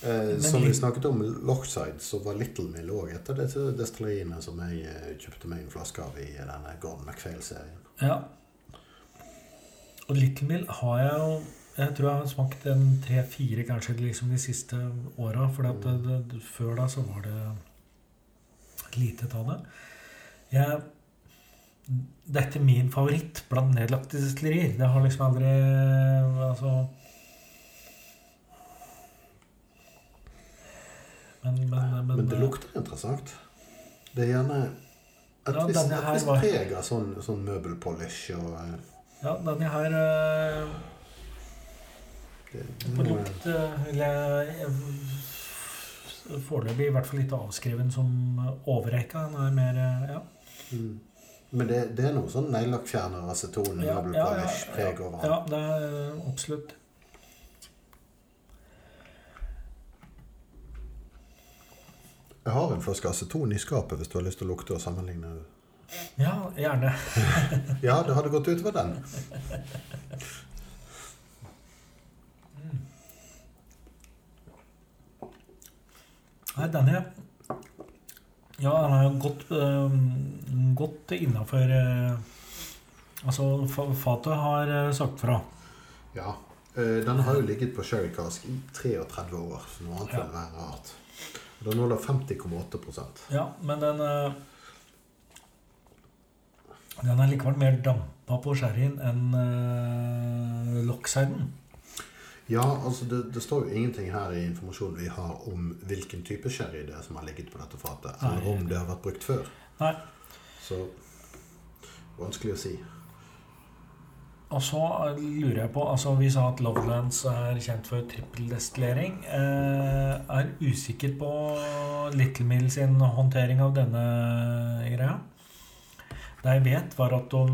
Speaker 1: Eh, som vi snakket om Lockside, så var Little Mill òg et av disse destilleriene som jeg eh, kjøpte meg en flaske av i denne Gordon MacPhail-serien.
Speaker 2: Ja. Og Little Mill har jeg jo Jeg tror jeg har smakt en tre-fire kanskje liksom de siste åra. For det, før da så var det lite av det. Jeg, dette er min favoritt blant nedlagte destillerier. Det har liksom aldri Altså Men, men, men,
Speaker 1: Men det lukter interessant. Det er gjerne et
Speaker 2: Ja,
Speaker 1: visst et visst
Speaker 2: var-
Speaker 1: preg av sånn, sånn møbelpolish og eh,
Speaker 2: Ja, denne her øh...
Speaker 1: det,
Speaker 2: På lukt øh, vil jeg- Foreløpig i hvert fall ikke avskreven som overrekka. Den er mer eh, ja.
Speaker 1: Mm. Men det, det er noe sånn neglelakkfjerner, aceton,
Speaker 2: Ja, ja, ja, ja.
Speaker 1: preg over
Speaker 2: ja, det er absolutt.
Speaker 1: Jeg har en flaske aceton i skapet hvis du har lyst til å lukte og sammenligne.
Speaker 2: Ja, gjerne.
Speaker 1: Ja, det hadde gått utover den.
Speaker 2: Nei, denne Ja, den er godt, eh, godt innafor Altså, fa- fatet har eh, sagt fra.
Speaker 1: Ja. Eh, Den har jo ligget på sherry cask i 33 år, så noe annet
Speaker 2: Ja.
Speaker 1: ville være rart. Den holder 50,8
Speaker 2: Ja, men den eh, Den er likevel mer dampa på sherryen enn uh.
Speaker 1: Ja, altså det, det står jo ingenting her i informasjonen vi har om hvilken type sherry det er som har ligget på dette fatet,
Speaker 2: Nei.
Speaker 1: eller om det har vært brukt før.
Speaker 2: Nei.
Speaker 1: Så vanskelig å si.
Speaker 2: Og så lurer jeg på altså Vi sa at Lovelands er kjent for trippeldestillering. Eh, er usikker på Little Mill sin håndtering av denne greia. Det jeg vet, var at de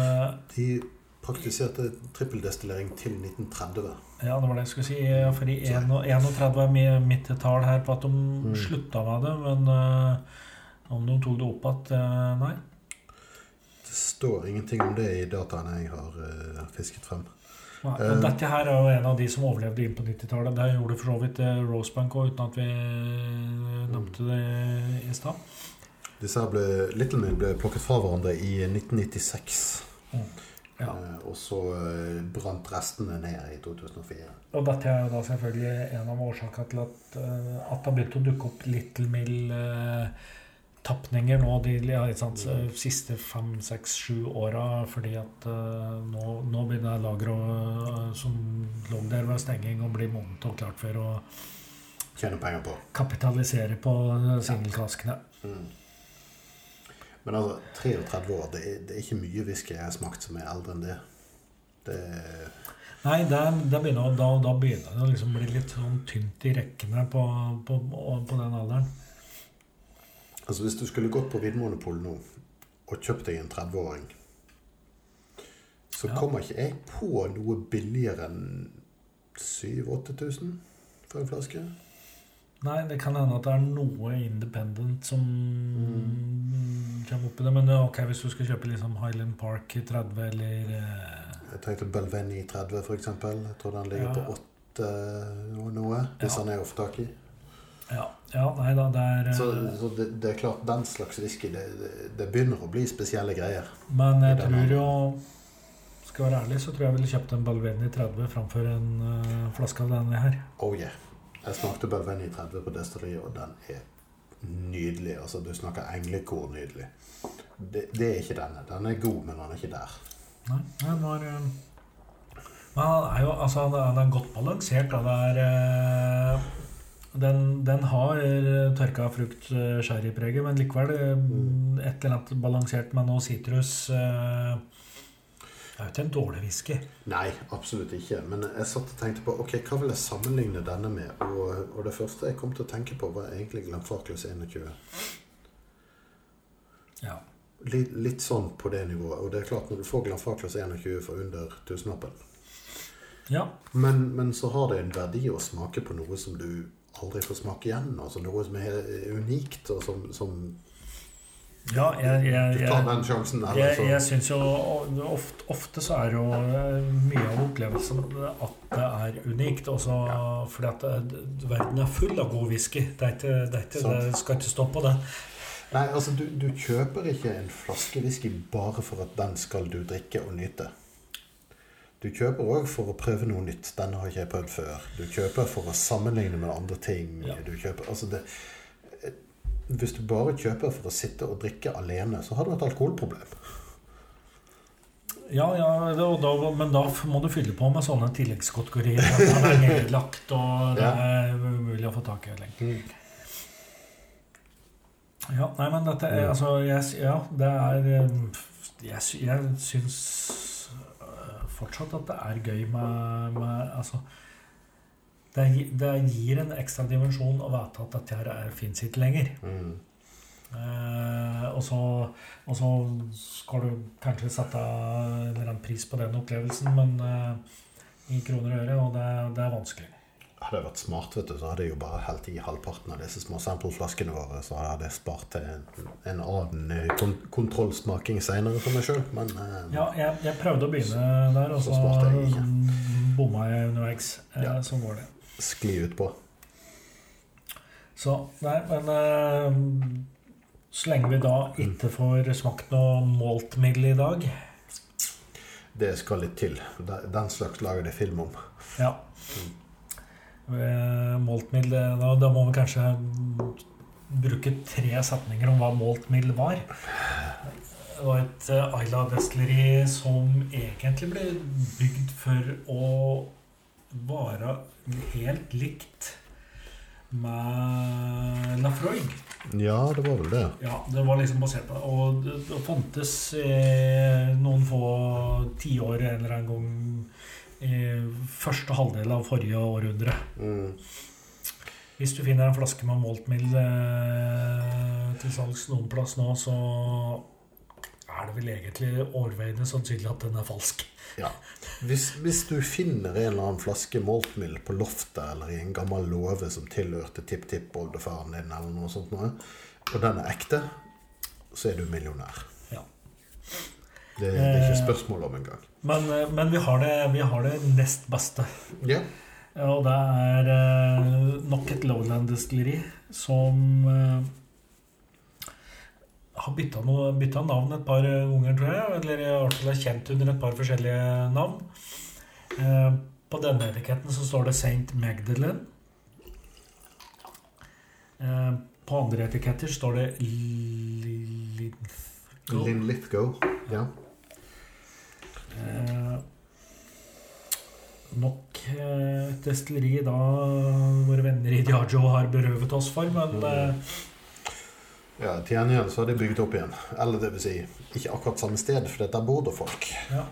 Speaker 2: eh,
Speaker 1: De praktiserte trippeldestillering til 1930.
Speaker 2: Ja, det var det jeg skulle si. For i 31 er mi- mitt tall her på at de slutta med det. Men uh, om de tok det opp igjen uh, Nei.
Speaker 1: Det står ingenting om det i dataene jeg har uh, fisket frem.
Speaker 2: Nei.
Speaker 1: Eh.
Speaker 2: Dette her er jo en av de som overlevde inn på 90-tallet. Det gjorde for så vidt Rosebank òg, uten at vi nevnte det i stad.
Speaker 1: Disse her ble, Little Mill ble plukket fra hverandre i 1996.
Speaker 2: Mm. Ja.
Speaker 1: Eh, og så eh, brant restene ned i 2004.
Speaker 2: Og dette er jo da selvfølgelig en av årsakene til at, eh, at det har begynt å dukke opp Little Mill eh, tapninger nå de ja, sant, siste fem, seks, sju åra, fordi at nå, nå begynner lageret som lå der ved stenging, å bli modent og klart for å
Speaker 1: Tjene penger på.
Speaker 2: kapitalisere på singelkaskene.
Speaker 1: Mm. Men altså, 33 år, det er, det er ikke mye whisky jeg har smakt som er eldre enn det. Det
Speaker 2: Nei, det, det begynner, da, da begynner det å liksom bli litt sånn tynt i rekkene på, på, på den alderen.
Speaker 1: Altså Hvis du skulle gått på Vinmonopolet nå og kjøpt deg en 30-åring, så
Speaker 2: Ja.
Speaker 1: kommer ikke jeg på noe billigere enn 7000-8000 for en flaske.
Speaker 2: Nei, det kan hende at det er noe independent som kommer opp i det. Men ok, hvis du skal kjøpe liksom Highland Park i 30 eller eh,
Speaker 1: Jeg tenkte Belveni 30 for eksempel. Jeg tror den ligger
Speaker 2: Ja.
Speaker 1: på 8 og noe. Hvis
Speaker 2: Ja.
Speaker 1: han er få tak i.
Speaker 2: Ja, ja nei da, det er eh,
Speaker 1: Så, så det, det er klart, den slags whisky, det, det, det begynner å bli spesielle greier.
Speaker 2: Men jeg tror jo Skal jeg være ærlig, så tror jeg jeg ville kjøpt en Balveni 30 framfor en uh, flaske av denne her.
Speaker 1: Oh yeah. Jeg smakte Belveni 30 på destilleriet, og den er nydelig. Altså, du snakker englekor nydelig. Det, det er ikke denne. Den er god, men den er ikke der.
Speaker 2: Nei, den var eh, Men er jo altså, den er- godt balansert. Da. Det er eh, den, den har eh, tørka frukt, sherrypreget, men likevel
Speaker 1: Mm.
Speaker 2: et eller annet balansert med noe sitrus. eh, Det er jo ikke en dårlig whisky.
Speaker 1: Nei, absolutt ikke. Men jeg satt og tenkte på ok, hva vil jeg sammenligne denne med? Og, og det første jeg kom til å tenke på, var egentlig Glenfarclas 21.
Speaker 2: Ja.
Speaker 1: Litt, litt sånn på det nivået. Og det er klart, når du får Glenfarclas 21 for under tusenlappen
Speaker 2: ja.
Speaker 1: men, men så har det en verdi å smake på noe som du aldri får smake igjen. Altså noe som er unikt, og som, som
Speaker 2: ja jeg, jeg,
Speaker 1: Du tar den sjansen. der,
Speaker 2: Jeg,
Speaker 1: så
Speaker 2: jeg syns jo ofte, ofte så er jo eh, mye av opplevelsen at det er unikt. Også fordi at det, verden er full av god whisky. Det, er ikke, det, er ikke, det skal ikke stå på det.
Speaker 1: Nei, altså du, du kjøper ikke en flaske whisky bare for at den skal du drikke og nyte. Du kjøper òg for å prøve noe nytt. Den har ikke jeg prøvd før. Du kjøper for å sammenligne med andre ting.
Speaker 2: Ja.
Speaker 1: Du kjøper, altså det, hvis du bare kjøper for å sitte og drikke alene, så har du et alkoholproblem.
Speaker 2: Ja, ja, det, da, men da må du fylle på med sånne tilleggskategorier. At den er nedlagt, og det er umulig å få tak i lenger. Ja, nei, men dette er
Speaker 1: Mm.
Speaker 2: altså jeg, Ja, det er Jeg, jeg syns øh, fortsatt at det er gøy med, med Altså det, det gir en ekstra dimensjon å vite at dette her er- fins ikke lenger.
Speaker 1: Mm.
Speaker 2: Eh, og, så, og så skal du kanskje sette en eller annen pris på den opplevelsen, men eh, i kroner og øre, og det, det er vanskelig.
Speaker 1: Hadde jeg vært smart, vet du, så hadde jeg jo bare helt i halvparten av disse små sampleflaskene våre. Så hadde jeg spart til en, en annen eh, kon kontrollsmaking seinere for meg sjøl. Men eh,
Speaker 2: Ja, jeg, jeg prøvde å begynne der, og
Speaker 1: Så
Speaker 2: så bomma jeg underveis. Eh,
Speaker 1: Ja.
Speaker 2: Sånn går det.
Speaker 1: Skli ut på.
Speaker 2: Så nei, men eh, så lenge vi da ikke får smakt noe maltmiddel i dag
Speaker 1: Det skal litt til. Den slags lager de film om.
Speaker 2: Ja. Eh, Maltmiddel eh, da, da må vi kanskje bruke tre setninger om hva maltmiddel var. Det var et uh, Ayla destilleri som egentlig ble bygd for å være helt likt med Lafroig.
Speaker 1: Ja, det var vel det.
Speaker 2: Ja, det var liksom basert på det. Og det, det fantes eh, noen få tiår en eller annen gang i første halvdel av forrige århundre.
Speaker 1: Mm.
Speaker 2: Hvis du finner en flaske med maltmiddel eh, til salgs noen plass nå, så er det vel egentlig overveiende sannsynlig at den er falsk.
Speaker 1: Ja. Hvis, hvis du finner en eller annen flaske maltmiddel på loftet eller i en gammel låve som tilhørte tipp-tipp-oldefaren din, eller noe sånt noe, og den er ekte, så er du millionær.
Speaker 2: Ja.
Speaker 1: Det, det er ikke
Speaker 2: Eh.
Speaker 1: spørsmål om engang.
Speaker 2: Men, eh, men vi, har det, vi har det nest beste.
Speaker 1: Ja.
Speaker 2: Og det er eh, nok et Lowland-destilleri som har bytta, noe, bytta navn et par ganger, tror jeg. Eller i hvert fall er kjent under et par forskjellige navn. Eh, på denne etiketten så står det St. Magdalene. Eh, på andre etiketter står det Linlithgow.
Speaker 1: Linn Lithgow. Ja.
Speaker 2: Eh, nok eh, et destilleri da våre venner i Diagio har berøvet oss for, men eh,
Speaker 1: ja. Til gjengjeld så har de bygd opp igjen. Eller det vil si, ikke akkurat samme sted, for der bor det folk.
Speaker 2: ja.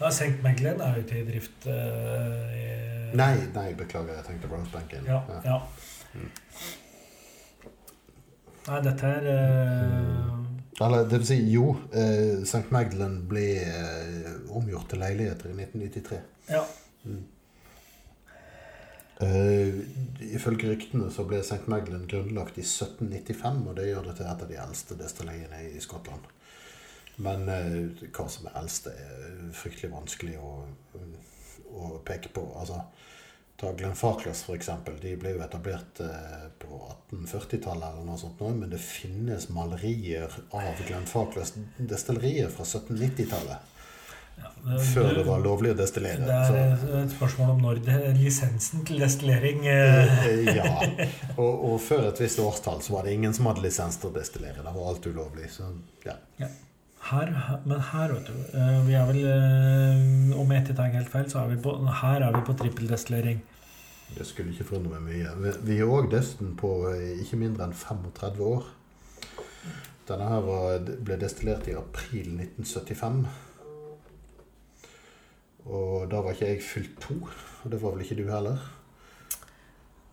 Speaker 2: ja St. Meglen er jo ikke i drift uh, i,
Speaker 1: Nei, nei, beklager, jeg tenkte Rosebanken.
Speaker 2: Ja, ja. Nei, dette er uh...
Speaker 1: Eller det vil si, jo, eh, St. Magdalen ble omgjort til leiligheter i 1993.
Speaker 2: Ja.
Speaker 1: Eh, ifølge ryktene så ble St. Meglen grunnlagt i 1795, og det gjør det til et av de eldste destilleriene i Skottland. Men uh, hva som er eldst, er fryktelig vanskelig å, å peke på. Altså, ta for eksempel. De ble jo etablert uh, på 1840-tallet eller noe sånt, nå, men det finnes malerier av Glenfarclas destillerier fra 1790-tallet.
Speaker 2: Ja.
Speaker 1: Før det var lovlig å destillere.
Speaker 2: Det er et spørsmål om når det, lisensen til destillering eh,
Speaker 1: Eh, ja. Og, og før et visst årstall så var det ingen som hadde lisens til å destillere. Det var alt ulovlig. Så ja.
Speaker 2: her, Men her, vet du eh, Vi er vel Om jeg ikke tar helt feil, så er vi på Her er vi på trippeldestillering.
Speaker 1: Det skulle ikke forundre meg mye. Vi- er òg desten på ikke mindre enn 35 år. Denne her var, ble destillert i april 1975. Og da var ikke jeg fylt to. Og det var vel ikke du heller?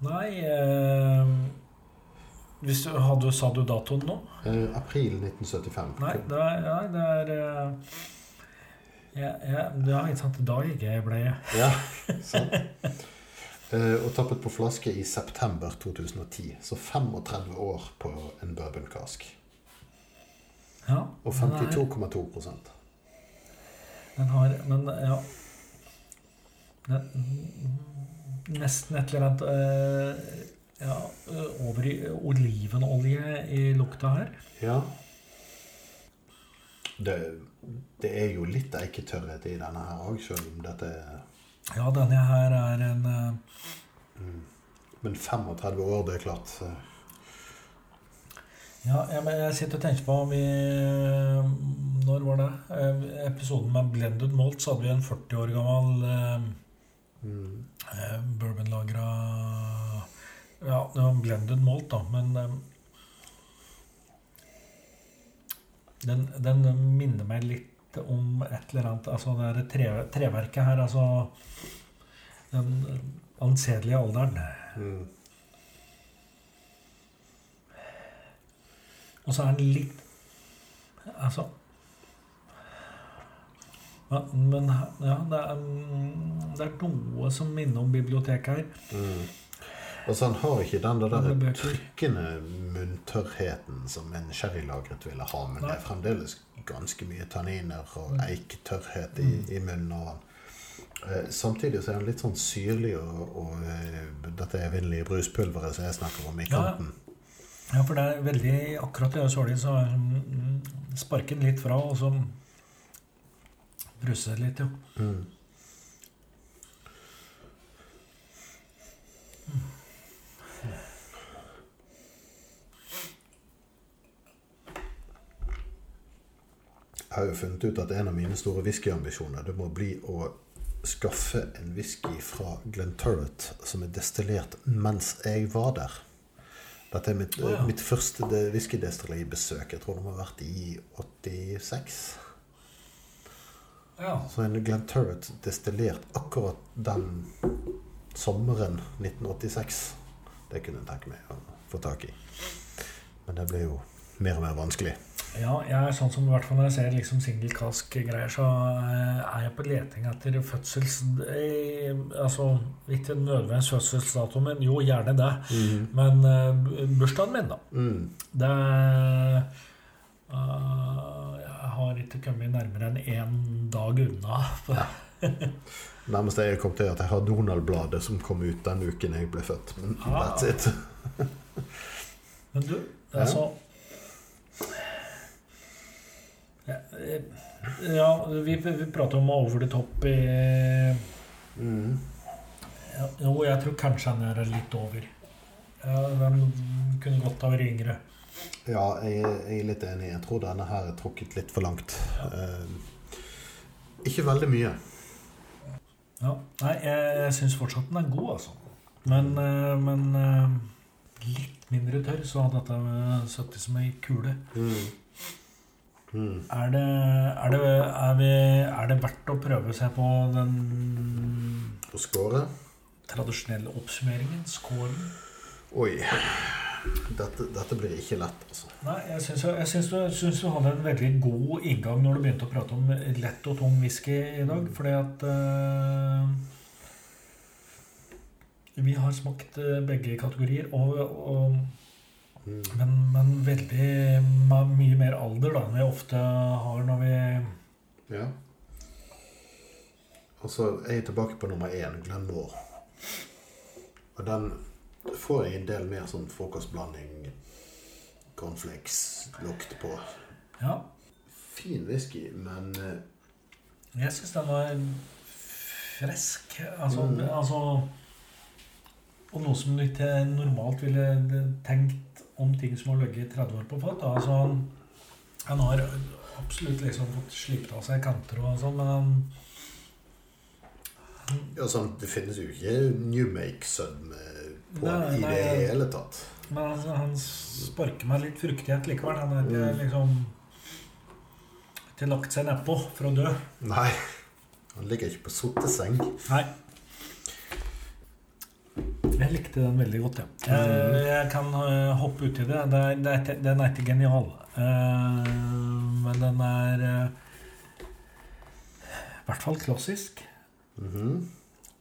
Speaker 2: Nei eh, hvis du, hadde, Sa du datoen nå?
Speaker 1: Eh, april 1975.
Speaker 2: Nei, det er, nei, det er eh, ja, ja, ikke sant. Da gikk jeg ble
Speaker 1: Ja, sant. Eh, og tappet på flaske i september 2010. Så 35 år på en bourbon cask.
Speaker 2: Ja.
Speaker 1: Og
Speaker 2: er-
Speaker 1: 52,2%
Speaker 2: Den har Men ja Nesten et eller annet eh, Ja, over i olivenolje i lukta her.
Speaker 1: Ja. Det, det er jo litt eiketørrhet i denne her òg, selv om dette er
Speaker 2: Ja, denne her er en eh,
Speaker 1: Men 35 år, det er klart. eh,
Speaker 2: Ja, jeg, jeg sitter og tenker på vi, Når var det? Episoden med Blended Malt, så hadde vi en 40 år gammel
Speaker 1: Mm.
Speaker 2: eh, bourbonlagra Ja, det var blended malt, da, men eh, den, den minner meg litt om et eller annet Altså det er tre, treverket her, altså Den ansedelige alderen.
Speaker 1: Mm.
Speaker 2: Og så er den litt Altså ja, Men ja, det er, det er noe som minner om biblioteket her.
Speaker 1: Mm. Altså, han har ikke den der, trykkende munntørrheten som en sherrylagret ville ha, men det er fremdeles ganske mye tanniner og
Speaker 2: Mm.
Speaker 1: eiketørrhet i, i munnen. Han. Eh, samtidig så er han litt sånn syrlig, og, og eh, dette evinnelige bruspulveret som jeg snakker om i
Speaker 2: Ja, ja.
Speaker 1: kanten.
Speaker 2: Ja, for det er veldig Akkurat i det sålet så mm, sparker den litt fra, og så bruser det litt, jo.
Speaker 1: Mm. Jeg har jo funnet ut at en av mine store whiskyambisjoner det må bli å skaffe en whisky fra Glenturret som er destillert mens jeg var der. Dette er mitt,
Speaker 2: oh, ja.
Speaker 1: mitt første de- whiskydestilleribesøk. Jeg tror det må ha vært i 86.
Speaker 2: Ja.
Speaker 1: Så en Glenturret destillert akkurat den sommeren 1986. Det kunne jeg tenke meg å få tak i. Men det ble jo mer og mer vanskelig.
Speaker 2: ja, jeg er sånn som i hvert fall når jeg ser liksom single cask-greier, så eh, er jeg på leting etter fødsels... eh, Altså ikke nødvendigvis fødselsdato, men jo, gjerne det. Men eh, bursdagen min, da.
Speaker 1: Mm.
Speaker 2: Det uh, Jeg har ikke kommet nærmere enn én dag unna.
Speaker 1: Nærmest jeg kom til at jeg har Donald-bladet som kom ut den uken jeg ble født. Men
Speaker 2: Ah.
Speaker 1: that's it.
Speaker 2: Men du, altså
Speaker 1: Ja.
Speaker 2: ja, vi, vi prater om over the top i
Speaker 1: Mm.
Speaker 2: ja, Jo, jeg tror kanskje han er litt over. Ja, Den kunne godt ha vært yngre.
Speaker 1: Ja, jeg, jeg er litt enig. Jeg tror denne her er trukket litt for langt. Eh, ikke veldig mye.
Speaker 2: Ja. Nei, jeg, jeg syns fortsatt den er god, altså. Men, eh, men eh, litt mindre tørr, så hadde dette sittet som ei kule.
Speaker 1: Mm. Mm.
Speaker 2: Er det, er, det, er, vi, er det verdt å prøve seg på den
Speaker 1: På scoret?
Speaker 2: tradisjonelle oppsummeringen? Scoren?
Speaker 1: Oi. Dette, dette blir ikke lett, altså.
Speaker 2: Nei, jeg syns, jeg syns, du, syns du hadde en veldig god inngang når du begynte å prate om lett og tung whisky i dag. Fordi at uh, Vi har smakt eh, begge kategorier, og, og,
Speaker 1: Mm.
Speaker 2: men, men veldig mye mer alder da, enn vi ofte har når vi
Speaker 1: Ja. Og så er jeg tilbake på nummer én, Glenmore. Og den får jeg en del mer sånn frokostblanding, cornflakes-lukt på.
Speaker 2: Ja,
Speaker 1: Fin whisky, men eh,
Speaker 2: jeg syns den var frisk. Altså,
Speaker 1: Mm.
Speaker 2: altså Og noe som du ikke normalt ville tenkt om ting som har ligget 30 år på fat. Altså, han- han har absolutt liksom fått slipt av seg kanter og sånn, men han
Speaker 1: ja, sånn, det finnes jo ikke New Make-sødme på
Speaker 2: Nei,
Speaker 1: i det hele tatt.
Speaker 2: Men han, han sparker meg litt fruktighet likevel. Han har ikke
Speaker 1: Mm.
Speaker 2: liksom ikke lagt seg nedpå for å dø.
Speaker 1: Nei. Han ligger ikke på sotteseng.
Speaker 2: Nei. Jeg likte den veldig godt, ja. Jeg, jeg kan eh, hoppe uti det. det, er, det er, ikke- den er ikke genial. Eh, men den er eh, i hvert fall klassisk.
Speaker 1: Mhm.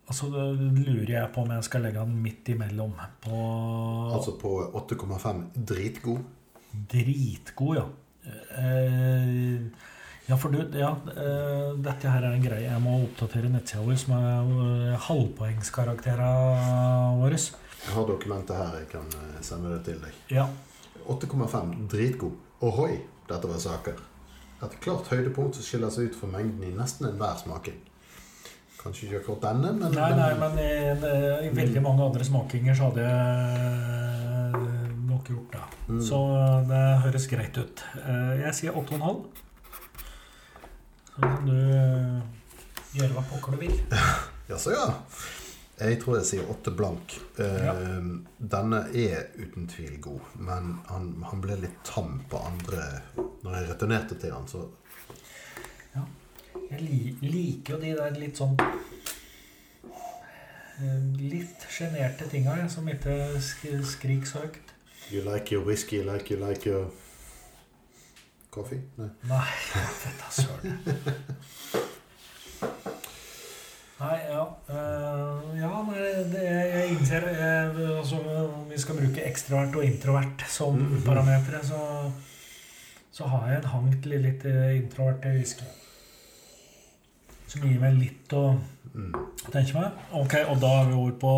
Speaker 2: Altså, det lurer jeg på om jeg skal legge den midt imellom. På
Speaker 1: Altså på 8,5 dritgod.
Speaker 2: Dritgod, ja. Eh, ja, for du, ja, eh, dette her er en greie. Jeg må oppdatere nettsida vår, som er halvpoengskaraktera våre.
Speaker 1: Jeg har dokumentet her. Jeg kan eh, sende det til deg.
Speaker 2: Ja.
Speaker 1: 8,5 dritgod. Ohoi, dette var saker. Et klart høydepunkt som skiller seg ut fra mengden i nesten enhver smaking. Kanskje ikke akkurat denne, men
Speaker 2: Nei, nei, men i, i veldig mange andre smakinger så hadde jeg nok gjort det.
Speaker 1: Mm.
Speaker 2: Så det høres greit ut. Eh, Jeg sier 8,5. Så kan du eh, gjøre hva pokker du vil.
Speaker 1: Jaså, ja. Jeg tror jeg sier 8 blank. Eh,
Speaker 2: Ja.
Speaker 1: Denne er uten tvil god, men han, han ble litt tam på andre Når jeg returnerte til han, så
Speaker 2: Jeg liker jo de der litt sånn eh, Litt sjenerte tinga som ikke sk skriker så høyt.
Speaker 1: You like your whisky like you like your coffee? Nei.
Speaker 2: Nei, da søren. Nei, ja eh, Ja, det, jeg innser eh, altså, Om vi skal bruke ekstrovert og introvert som
Speaker 1: Mhm.
Speaker 2: parametere, så, så har jeg en hang til litt eh, introvert whisky. Som gir meg litt å tenke meg. Ok, og da er vi over på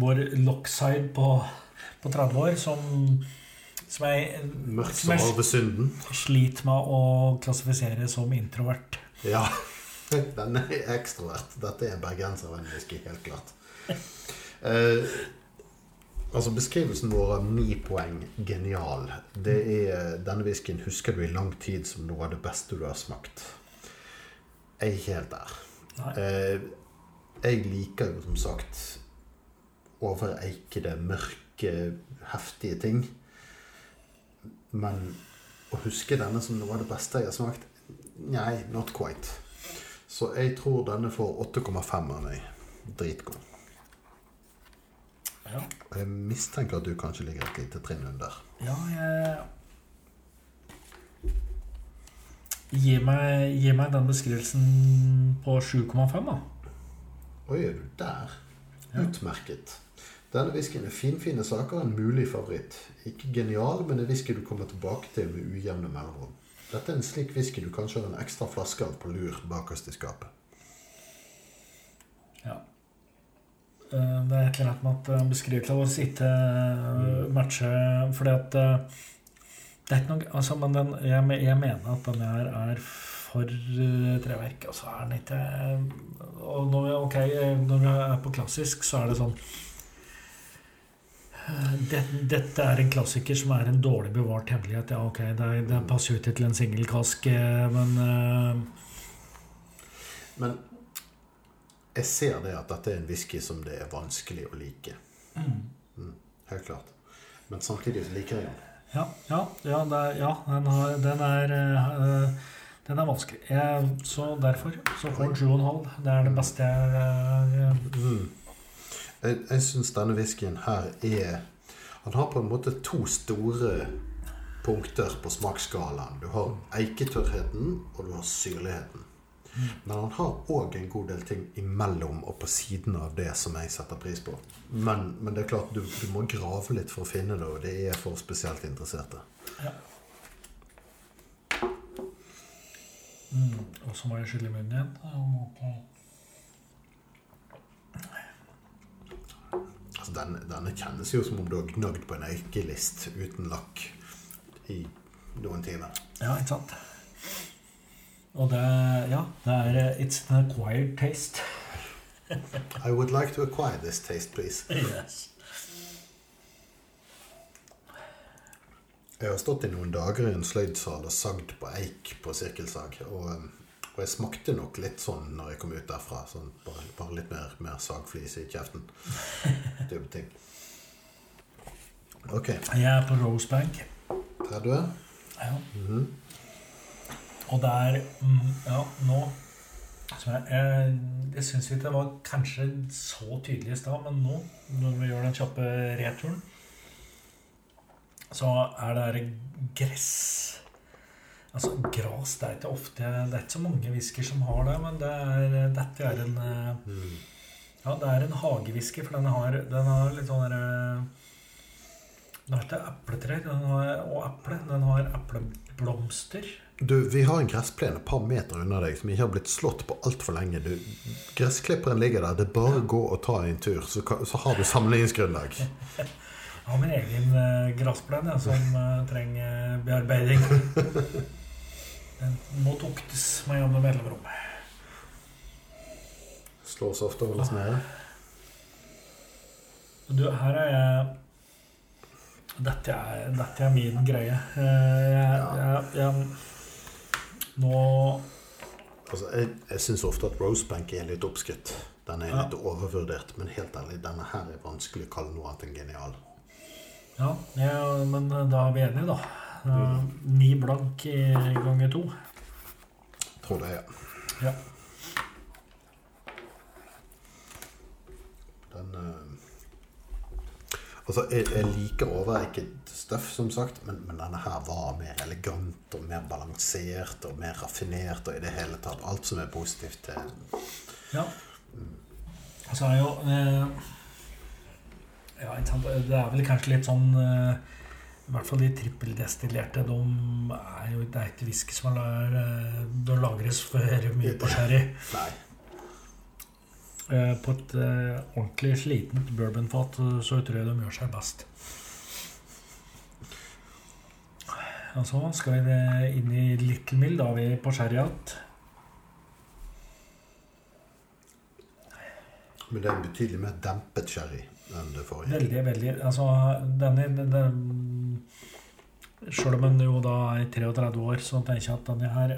Speaker 2: vår lockside på, på 30 år, som, som jeg, som jeg sliter med å klassifisere som introvert.
Speaker 1: Ja. Den er ekstrovert. Dette er bergenservennwhisky, helt klart. Eh, altså Beskrivelsen vår av ni poeng genial. Det er Denne whiskyen husker du i lang tid som noe av det beste du har smakt. Jeg er ikke helt der. Eh, jeg liker jo som sagt overeikede, mørke, heftige ting. Men å huske denne som noe av det beste jeg har smakt Nei, not quite. Så jeg tror denne får 8,5 av meg. Dritgod.
Speaker 2: Ja,
Speaker 1: jeg mistenker at du kanskje ligger et lite trinn under.
Speaker 2: ja jeg Gi meg, gi meg den beskrivelsen på 7,5, da.
Speaker 1: Oi, er du der?
Speaker 2: Ja.
Speaker 1: Utmerket. Denne whiskyen er finfine saker, en mulig favoritt. Ikke genial, men en whisky du kommer tilbake til med ujevne mellomrom. Dette er en slik whisky du kanskje har en ekstra flaske av på lur bakerst i skapet.
Speaker 2: Ja. Eh, Det er et eller annet med at eh, beskrivelsen vår ikke eh, matcher Fordi at Det er ikke noe altså, Men den, jeg, jeg mener at den her er for eh, treverk. Og så er den ikke Og når vi, ok, eh, når vi er på klassisk, så er det sånn det, dette er en klassiker som er en dårlig bevart hemmelighet. Ja, ok, det, det passer jo ikke til en singelkask, eh, men uh...
Speaker 1: Men jeg ser det at dette er en whisky som det er vanskelig å like. Mm, helt klart. Men samtidig liker jeg den.
Speaker 2: Ja, ja, ja, er, ja den, har, den, er, eh, den er vanskelig. Jeg, så derfor så får den 7,5. Det er det beste jeg eh,
Speaker 1: Jeg, jeg syns denne whiskyen her er Han har på en måte to store punkter på smaksskalaen. Du har eiketørrheten, og du har syrligheten. Men han har òg en god del ting imellom og på siden av det som jeg setter pris på. Men, men det er klart, du, du må grave litt for å finne det, og det er for spesielt interesserte.
Speaker 2: Ja. Mm, og så må jeg skylle munnen igjen.
Speaker 1: Altså, denne, denne kjennes jo som om du har gnagd på en eikelist uten lakk i noen timer.
Speaker 2: Ja, ikke sant? Og det Ja, det er eh, It's an acquired taste.
Speaker 1: I would like to acquire this taste, please.
Speaker 2: Yes.
Speaker 1: Jeg har stått i noen dager i en sløydsal og sagd på eik på sirkelsag. Og, um, og jeg smakte nok litt sånn når jeg kom ut derfra. Sånn, bare, bare litt mer, mer sagflis i kjeften. Type ting. Ok.
Speaker 2: Jeg er på Rosebank.
Speaker 1: 30.
Speaker 2: Ja.
Speaker 1: Mhm.
Speaker 2: Og der mm, Ja, nå jeg, jeg, jeg syns ikke det var kanskje så tydelig i stad, men nå, når vi gjør den kjappe returen, så er det derre gress Altså, gras det er ikke ofte Det er ikke så mange whisky som har det, men det er, dette er en
Speaker 1: Mm.
Speaker 2: Ja, det er en hagewhisky, for den har, den har litt sånn derre Den har ikke epletrær og eple. Den har epleblomster.
Speaker 1: Du, vi har en gressplen et par meter unna deg som ikke har blitt slått på altfor lenge. Du, gressklipperen ligger der. Det er bare å gå og ta en tur, så, så har du sammenligningsgrunnlag.
Speaker 2: Jeg har min egen eh, gressplen ja, som eh, trenger bearbeiding. Den må tuktes med jevne mellomrom.
Speaker 1: Slås ofte og holdes nede.
Speaker 2: Du, her er jeg Dette er, dette er min greie. Eh, jeg, jeg, jeg, nå
Speaker 1: Altså, jeg jeg syns ofte at Rosebank er litt oppskrytt. Den er
Speaker 2: Ja.
Speaker 1: litt overvurdert. Men helt ærlig, denne her er vanskelig å kalle noe annet enn genial.
Speaker 2: Ja, ja, men eh, da er vi enige, da. Eh, Ni blank i ganger to.
Speaker 1: Tror det, ja.
Speaker 2: Ja.
Speaker 1: Den eh, Altså, jeg, jeg liker overeiket støff, som sagt, men, men denne her var mer elegant og mer balansert og mer raffinert og i det hele tatt alt som er positivt til
Speaker 2: ja. Så er jo eh, Ja. Det er vel kanskje litt sånn eh, I hvert fall de trippeldestillerte, de er jo Det er ikke whisky som er eh, lagres for mye på sherry.
Speaker 1: Nei.
Speaker 2: Eh, På et eh, ordentlig slitent bourbonfat så tror jeg de gjør seg best. Og så skal vi inn i Little Mill. Da er vi på sherry igjen.
Speaker 1: Men det er en betydelig mer dempet sherry enn det forrige.
Speaker 2: Veldig, veldig Altså, denne den, Sjøl om en jo da er 33 år, så tenker jeg at denne her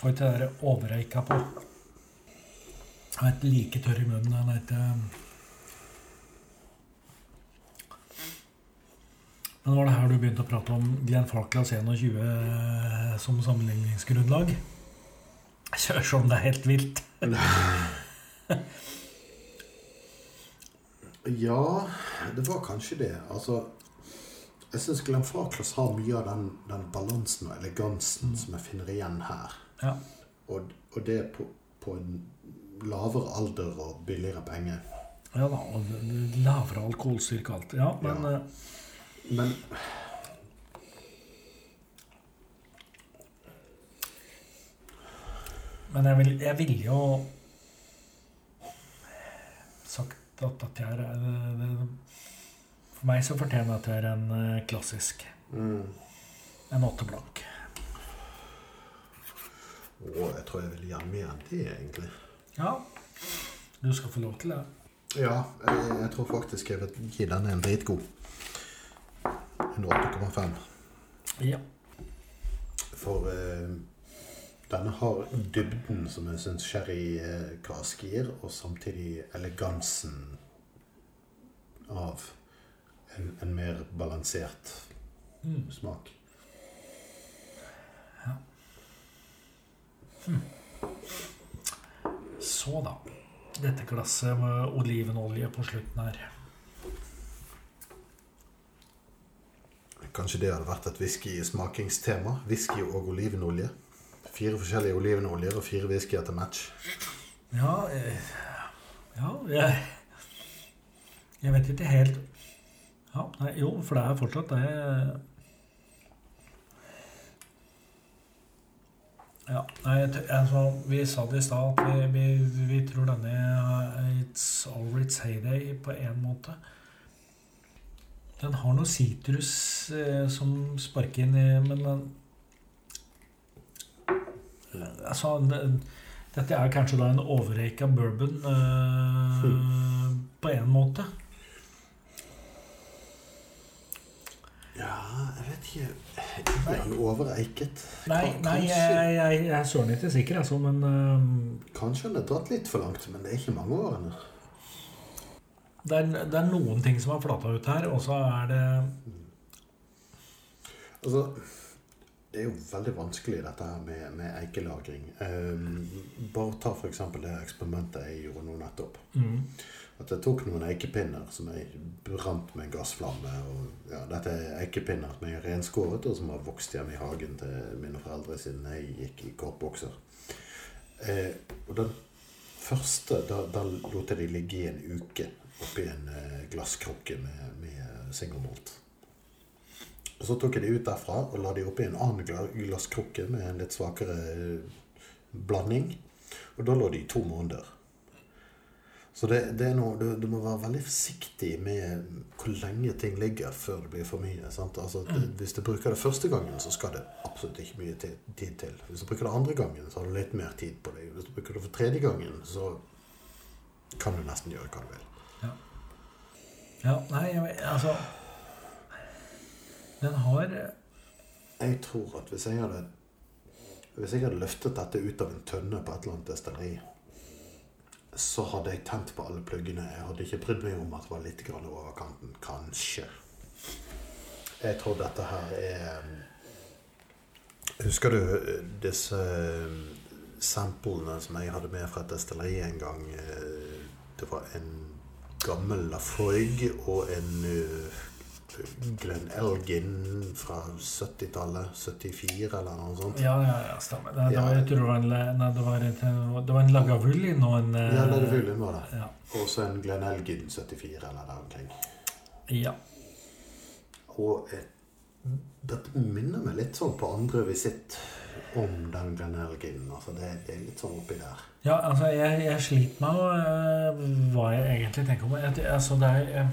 Speaker 2: får ikke det der overreika på. Er ikke like tørr i munnen. Han er ikke Men var det her du begynte å prate om Glenn Falklands 21 som sammenligningsgrunnlag? Kjør som det er helt vilt.
Speaker 1: Ja, det var kanskje det. Altså, jeg syns Glenn Farklas har mye av den, den balansen og elegansen som jeg finner igjen her.
Speaker 2: Ja.
Speaker 1: Og, og det på, på en lavere alder og billigere penger.
Speaker 2: Ja da, og lavere alkoholstyrke og alt. Ja, men
Speaker 1: Ja.
Speaker 2: eh,
Speaker 1: Men
Speaker 2: Men jeg vil, jeg vil jo sagt at dette er det- det- For meg så fortjener at jeg er en eh, klassisk.
Speaker 1: mm,
Speaker 2: En åtte blank.
Speaker 1: å, jeg tror jeg vil gjøre mer enn det, egentlig.
Speaker 2: Ja, du skal få lov til det.
Speaker 1: Ja, jeg, jeg tror faktisk jeg vil gi den en dritgod. En 8,5.
Speaker 2: Ja.
Speaker 1: For eh, denne har dybden som jeg syns sherrykask gir, og samtidig elegansen av en, en mer balansert
Speaker 2: Mm.
Speaker 1: smak.
Speaker 2: Så da. Dette glasset med olivenolje på slutten her.
Speaker 1: Kanskje det hadde vært et whisky-smakingstema. Whisky og olivenolje. Fire forskjellige olivenoljer og fire whiskyer til match.
Speaker 2: Ja, eh, ja jeg, jeg vet ikke helt ja, nei, Jo, for det er fortsatt det Ja, jeg altså, Vi sa det i stad at vi, vi, vi tror denne er It's over its heyday på en måte. Den har noe sitrus eh, som sparker inn i Men den Altså den, Dette er kanskje da en overreika bourbon eh, på en måte.
Speaker 1: Ja, jeg vet ikke Er den overeiket?
Speaker 2: Nei, nei jeg, jeg, jeg er søren ikke sikker, altså, men uh,
Speaker 1: Kanskje han har dratt litt for langt, men det er ikke mange årene.
Speaker 2: det, er, det er noen ting som har flata ut her, og så er det
Speaker 1: Altså, det er jo veldig vanskelig dette her med, med eikelagring. Um, bare ta eksempel det eksperimentet jeg gjorde nå nettopp.
Speaker 2: mm,
Speaker 1: At jeg tok noen eikepinner som jeg brant med en gassflamme. Og, ja, dette er eikepinner som jeg har renskåret, og som har vokst hjemme i hagen til mine foreldre siden jeg gikk i kortbokser. Eh, og den første, da, da lot jeg de ligge i en uke oppi en eh, glasskrukke med, med single malt. Og så tok jeg de ut derfra og la de oppi en annen glasskrukke med en litt svakere eh, blanding. Og da lå de i to måneder. Så det, det noe, du, du må være veldig forsiktig med hvor lenge ting ligger før det blir for mye. Sant? Altså, det, hvis du bruker det første gangen, så skal det absolutt ikke mye tid til. Hvis du bruker det andre gangen, så har du litt mer tid på deg. Hvis du bruker det for tredje gangen, så kan du nesten gjøre hva du vil.
Speaker 2: Ja, nei, jeg altså Den har
Speaker 1: Jeg tror at hvis jeg hadde Hvis jeg hadde løftet dette ut av en tønne på et eller annet destilleri, så hadde jeg tent på alle pluggene. Jeg hadde ikke brydd meg om at det var litt grann over kanten. Kanskje. Jeg tror dette her er Husker du eh, disse eh, samplene som jeg hadde med fra et destilleri en gang? Eh, Det var en gammel Lafroig og en eh, Glenn Elgin fra 70-tallet. 74 eller noe sånt.
Speaker 2: Ja, ja, ja stemmer. Det, det,
Speaker 1: Ja.
Speaker 2: det var en, nei, det var, et, det var en Lagavulin og en
Speaker 1: Ja, Lagavulin var det.
Speaker 2: Ja.
Speaker 1: Og så en Glenn Elgin 74 eller der omkring.
Speaker 2: ja.
Speaker 1: Og et, dette minner meg litt sånn på andre visitt om den Glenn Elgin. Altså det, det er litt sånn oppi der.
Speaker 2: Ja, altså, jeg, jeg sliter med å, eh, hva jeg egentlig tenker om. Jeg- Altså, det er eh,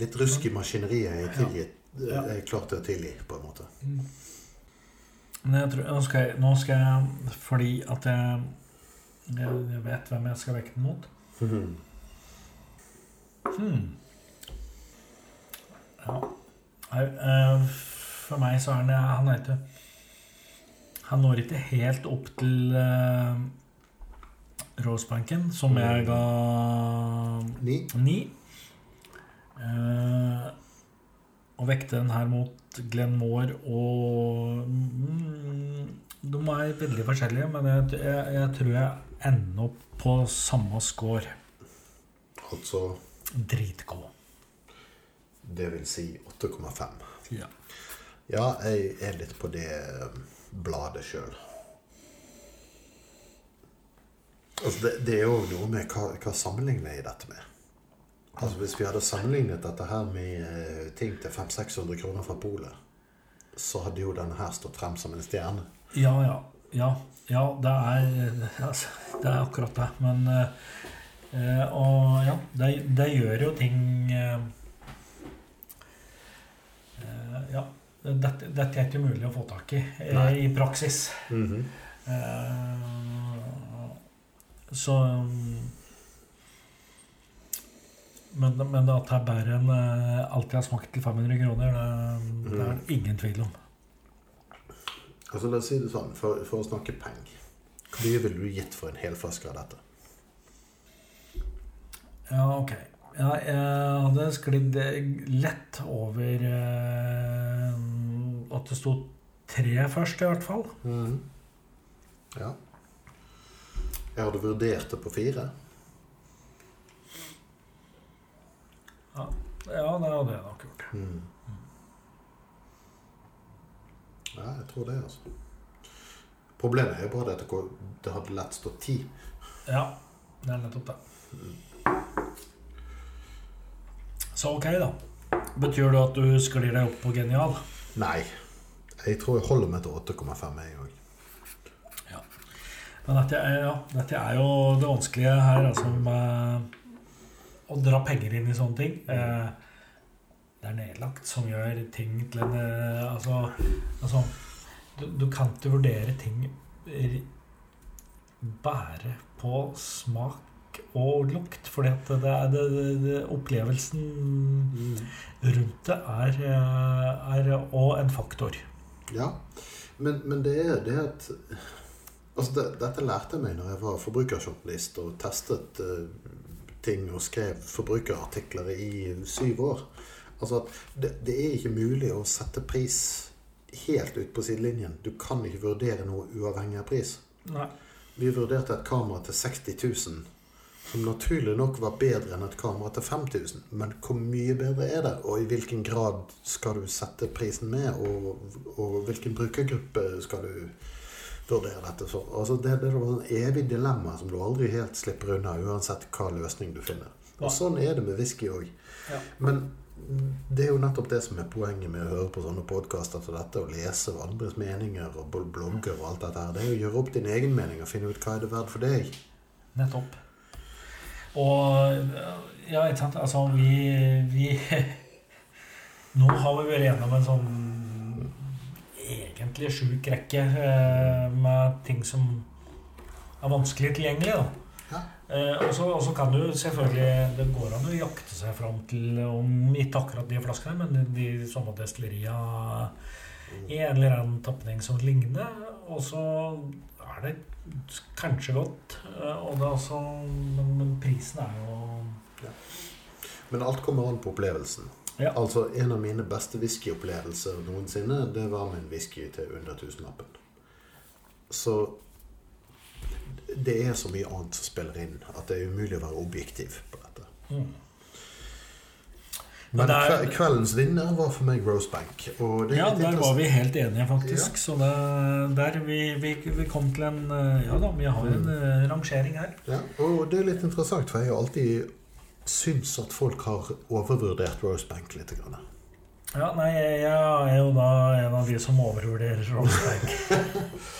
Speaker 1: Litt rusk i maskineriet er, tilgitt, er klar til å tilgi, på en måte.
Speaker 2: Men jeg tror, nå, skal jeg, nå skal jeg Fordi at jeg, jeg, vet hvem jeg skal vekke den mot. Hmm. Ja. Eh, For meg så er han Han er ikke Han når ikke helt opp til uh, Rosebanken, som jeg ga
Speaker 1: Ni.
Speaker 2: ni. Eh, og vekte den her mot Glenn Moore og mm, De er veldig forskjellige, men jeg, jeg, jeg tror jeg ender opp på samme score.
Speaker 1: Altså,
Speaker 2: Dritgod.
Speaker 1: det vil si 8,5.
Speaker 2: Ja.
Speaker 1: Ja, jeg er litt på det eh, bladet sjøl. Altså det, det er jo noe med hva, hva sammenligner jeg dette med. Altså Hvis vi hadde sammenlignet dette her med eh, ting til 500-600 kroner fra polet, så hadde jo denne her stått frem som en stjerne.
Speaker 2: Ja, ja. Ja, ja det, er, altså, det er akkurat det. Men eh, eh, Og ja, det, det gjør jo ting eh, eh, Ja. Dette, dette er ikke mulig å få tak i eh,
Speaker 1: Nei.
Speaker 2: i praksis.
Speaker 1: Mhm.
Speaker 2: Eh, så mm, Men, men at det er bedre enn alt alltid har smakt til 500 kroner, det, det er det ingen tvil om.
Speaker 1: Altså, la oss si det sånn, for, for å snakke penger. Hvor mye ville du gitt for en hel flaske av dette?
Speaker 2: Ja, ok. Ja, jeg hadde sklidd lett over eh, at det sto tre først, i hvert fall.
Speaker 1: Mm. Ja. Jeg hadde vurdert det på fire.
Speaker 2: Ja, ja det hadde jeg nok gjort.
Speaker 1: Mm. Ja, jeg tror det, altså. Problemet er jo bare at det at det hadde lett stått ti.
Speaker 2: Ja, det er nettopp det. Så ok, da. Betyr det at du sklir deg opp på genial?
Speaker 1: Nei. Jeg tror jeg holder meg til 8,5 jeg òg.
Speaker 2: Men dette er, ja, dette er jo det vanskelige her, altså med å dra penger inn i sånne ting. Eh, det er nedlagt som gjør ting til en eh, Altså, altså du, du kan ikke vurdere ting bare på smak og lukt, fordi at det er det, det, opplevelsen rundt det er, eh, er og en faktor.
Speaker 1: Ja, men, men det er det at Altså, det, dette lærte jeg meg når jeg var forbrukerjournalist og testet eh, ting og skrev forbrukerartikler i syv år. Altså det, det er ikke mulig å sette pris helt ut på sidelinjen. Du kan ikke vurdere noe uavhengig av pris.
Speaker 2: Nei.
Speaker 1: Vi vurderte et kamera til 60 000, som naturlig nok var bedre enn et kamera til 5000. Men hvor mye bedre er det, og i hvilken grad skal du sette prisen med, og, og hvilken brukergruppe skal du vurdere dette for? Altså det, det er et evig dilemma som du aldri helt slipper unna, uansett hva løsning du finner.
Speaker 2: Ja.
Speaker 1: Og sånn er det med whisky òg.
Speaker 2: Ja.
Speaker 1: Men det er jo nettopp det som er poenget med å høre på sånne podkaster som dette, og lese andres meninger og blogger og alt dette her. Det er å gjøre opp din egen mening og finne ut hva er det verdt for deg.
Speaker 2: Nettopp. Og ja, ikke sant. Altså, vi, vi Nå har vi vært gjennom en sånn egentlig sjuk rekke eh, med ting som er vanskelig tilgjengelig. da. Eh, og så kan du selvfølgelig Det går an å jakte seg fram til om ikke akkurat de flaskene, men de samme destilleria i en eller annen tapning som ligner. Og så er det kanskje godt. eh, Og det er også, men, men prisen er jo
Speaker 1: Men alt kommer an på opplevelsen.
Speaker 2: Ja.
Speaker 1: Altså, En av mine beste whiskyopplevelser noensinne, det var med en whisky til under tusenlappen. Så det er så mye annet som spiller inn at det er umulig å være objektiv på dette.
Speaker 2: mm.
Speaker 1: Men
Speaker 2: det er-
Speaker 1: kveldens vinner var for meg det er
Speaker 2: Ja, der var vi helt enige, faktisk. Så det, der vi, vi, vi kom til en eh, Ja da, vi har en mm. rangering her.
Speaker 1: Ja, og det er litt interessant, for jeg har alltid syns at folk har overvurdert Rosebank litt. Grann.
Speaker 2: Ja, nei, jeg er jo da en av de som overvurderer Rosebank.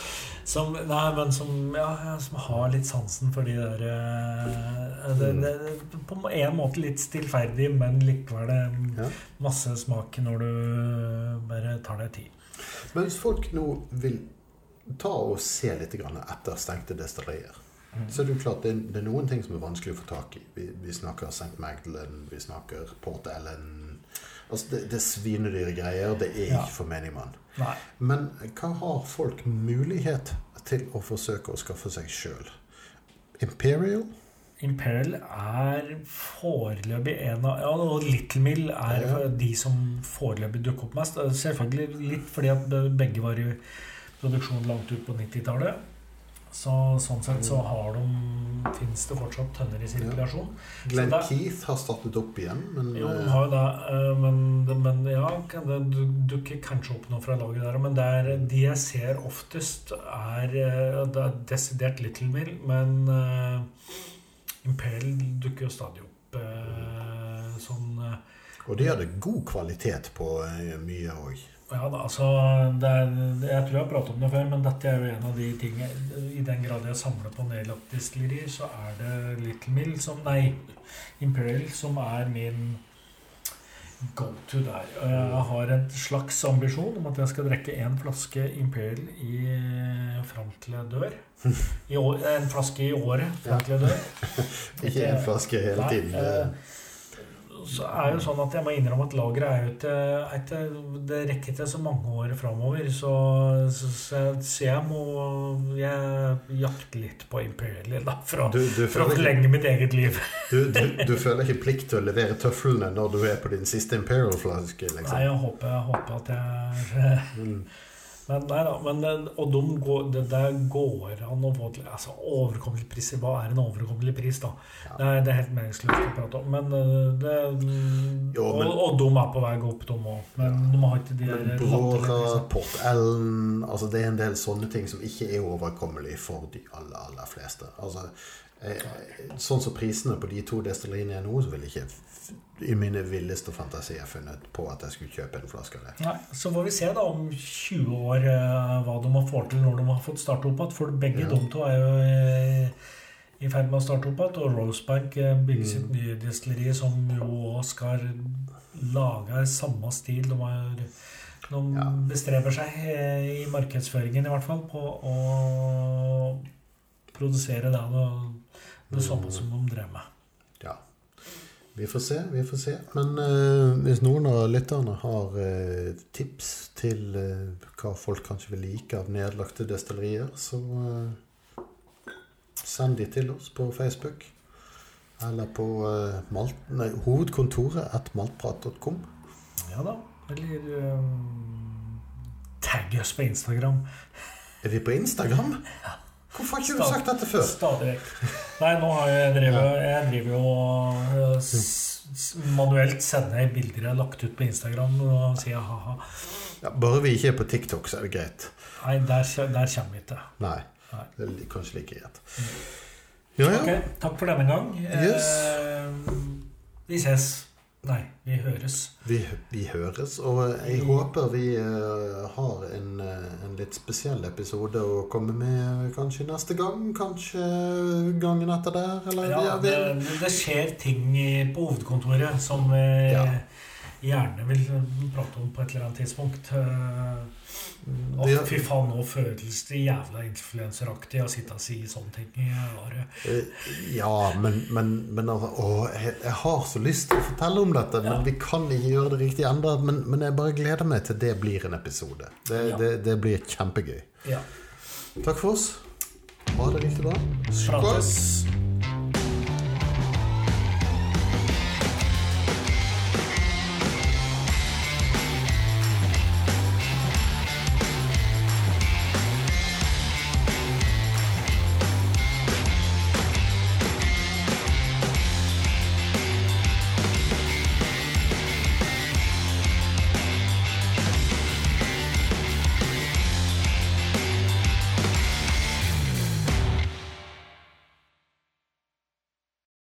Speaker 2: Som, nei, men som, ja, som har litt sansen for de der eh, det, det, det, På en måte litt stillferdig, men likevel det
Speaker 1: Ja.
Speaker 2: masse smak når du bare tar deg tid.
Speaker 1: Men hvis folk nå vil ta og se litt grann etter stengte destillerier, så det er det jo klart det det er noen ting som er vanskelig å få tak i. Vi, vi snakker St. Magdalen, vi snakker Port Ellen Altså, det, det er svinedyre greier. Det er
Speaker 2: Ja.
Speaker 1: ikke for menigmann. Men hva har folk mulighet til å forsøke å skaffe seg sjøl? Imperial?
Speaker 2: Imperial er foreløpig en av Ja, og Little Mill er
Speaker 1: Ja.
Speaker 2: de som foreløpig dukker opp mest. Selvfølgelig litt fordi at begge var i produksjon langt ut på 90-tallet. Så sånn sett så har de Fins det fortsatt tønner i sirkulasjon?
Speaker 1: Glenn
Speaker 2: Så det-
Speaker 1: Keith har startet opp igjen, men
Speaker 2: Jo, de
Speaker 1: eh,
Speaker 2: har jo det. eh, Men, men ja, det dukker kanskje opp noe fra laget der. Men det er, de jeg ser oftest, er eh, Det er desidert Little Mill, men uh, Imperial dukker jo stadig opp uh, sånn uh,
Speaker 1: Og de hadde god kvalitet på mye òg.
Speaker 2: Ja da, altså det er, Jeg tror jeg har pratet om det før, men dette er jo en av de tingene I den grad jeg samler på nedlagt distillerier, så er det Little Mill som Nei, Imperial som er min go-to der. Jeg har en slags ambisjon om at jeg skal drikke én flaske Imperial i, fram til jeg dør. I år, en flaske i året fram til jeg dør.
Speaker 1: Ikke en flaske hele
Speaker 2: Nei,
Speaker 1: tiden.
Speaker 2: eh,
Speaker 1: det-
Speaker 2: så er jo sånn at jeg må innrømme at lageret er jo ikke, Det rekker ikke så mange år framover. Så, så, så, jeg må jeg jakte litt på Imperial da, for å,
Speaker 1: Du, du,
Speaker 2: for å forlenge mitt eget liv.
Speaker 1: du, du, føler ikke plikt til å levere tøflene når du er på din siste Imperial-flaske?
Speaker 2: Nei,
Speaker 1: Liksom.
Speaker 2: jeg håper, jeg håper at jeg
Speaker 1: Mm.
Speaker 2: Men nei da, men, det- og de går, det det, går an å få til altså, overkommelig pris. hva er en overkommelig pris, da?
Speaker 1: Ja.
Speaker 2: Det, er, det er helt meningsløst å prate om. Men øh, det
Speaker 1: Jo,
Speaker 2: og,
Speaker 1: men-
Speaker 2: og de er på vei opp, de òg. Men de har ikke de
Speaker 1: Men
Speaker 2: der
Speaker 1: Brora. Port Ellen altså Det er en del sånne ting som ikke er overkommelig for de aller, aller fleste. Altså, jeg, sånn som prisene på de to destilleriene er nå, så vil jeg ikke i mine villeste fantasier funnet på at jeg skulle kjøpe en flaske av det.
Speaker 2: Nei, så får vi se da om 20 år eh, hva de har fått til når de har fått starte opp igjen. For begge
Speaker 1: Ja.
Speaker 2: de to er jo i ferd med å starte opp igjen. Og Rosebank eh, bygger
Speaker 1: Mm.
Speaker 2: sitt nye destilleri, som jo skal lage samme stil. De, har, de
Speaker 1: Ja.
Speaker 2: bestreber seg eh, i markedsføringen i hvert fall på å produsere det, det, det samme
Speaker 1: Mm.
Speaker 2: som de drev med.
Speaker 1: Ja. Vi får se, vi får se. Men uh, hvis noen av lytterne har uh, tips til uh, hva folk kanskje vil like av nedlagte destillerier, så send de til oss på Facebook. Eller på malt, nei, hovedkontoret at maltprat.com.
Speaker 2: Ja da. Eller um, tagg oss på Instagram.
Speaker 1: Er vi på Instagram? Hvorfor har ikke du sagt dette før?
Speaker 2: Stadig vekk. Nei, nå har jeg drevet Jeg driver jo og s- manuelt sender bilder jeg har lagt ut på Instagram og sier ha-ha.
Speaker 1: Ja, bare vi ikke er på TikTok, så er det greit.
Speaker 2: Nei, der, der kommer vi ikke.
Speaker 1: Nei. Det er kanskje like greit. Ja, ja.
Speaker 2: Ok, takk for denne gang.
Speaker 1: Yes.
Speaker 2: Eh, vi ses. Nei, vi høres.
Speaker 1: Vi, vi høres, og jeg håper vi eh, har en, eh, en litt spesiell episode å komme med kanskje neste gang. Kanskje gangen etter der, eller
Speaker 2: Ja,
Speaker 1: ja,
Speaker 2: det, det skjer ting på hovedkontoret som vi
Speaker 1: Ja.
Speaker 2: Gjerne vil prate om på et eller annet tidspunkt. Eh, Å,
Speaker 1: vi,
Speaker 2: fy faen, nå føles det jævla influenseraktig å sitte og si sånne ting. Are.
Speaker 1: eh, ja, men, men, men altså, å, jeg, jeg har så lyst til å fortelle om dette,
Speaker 2: Ja.
Speaker 1: men vi kan ikke gjøre det riktig ennå. Men, men jeg bare gleder meg til det blir en episode. Det,
Speaker 2: Ja.
Speaker 1: det, det blir kjempegøy.
Speaker 2: Ja.
Speaker 1: Takk for oss. Ha det riktig bra. Skål!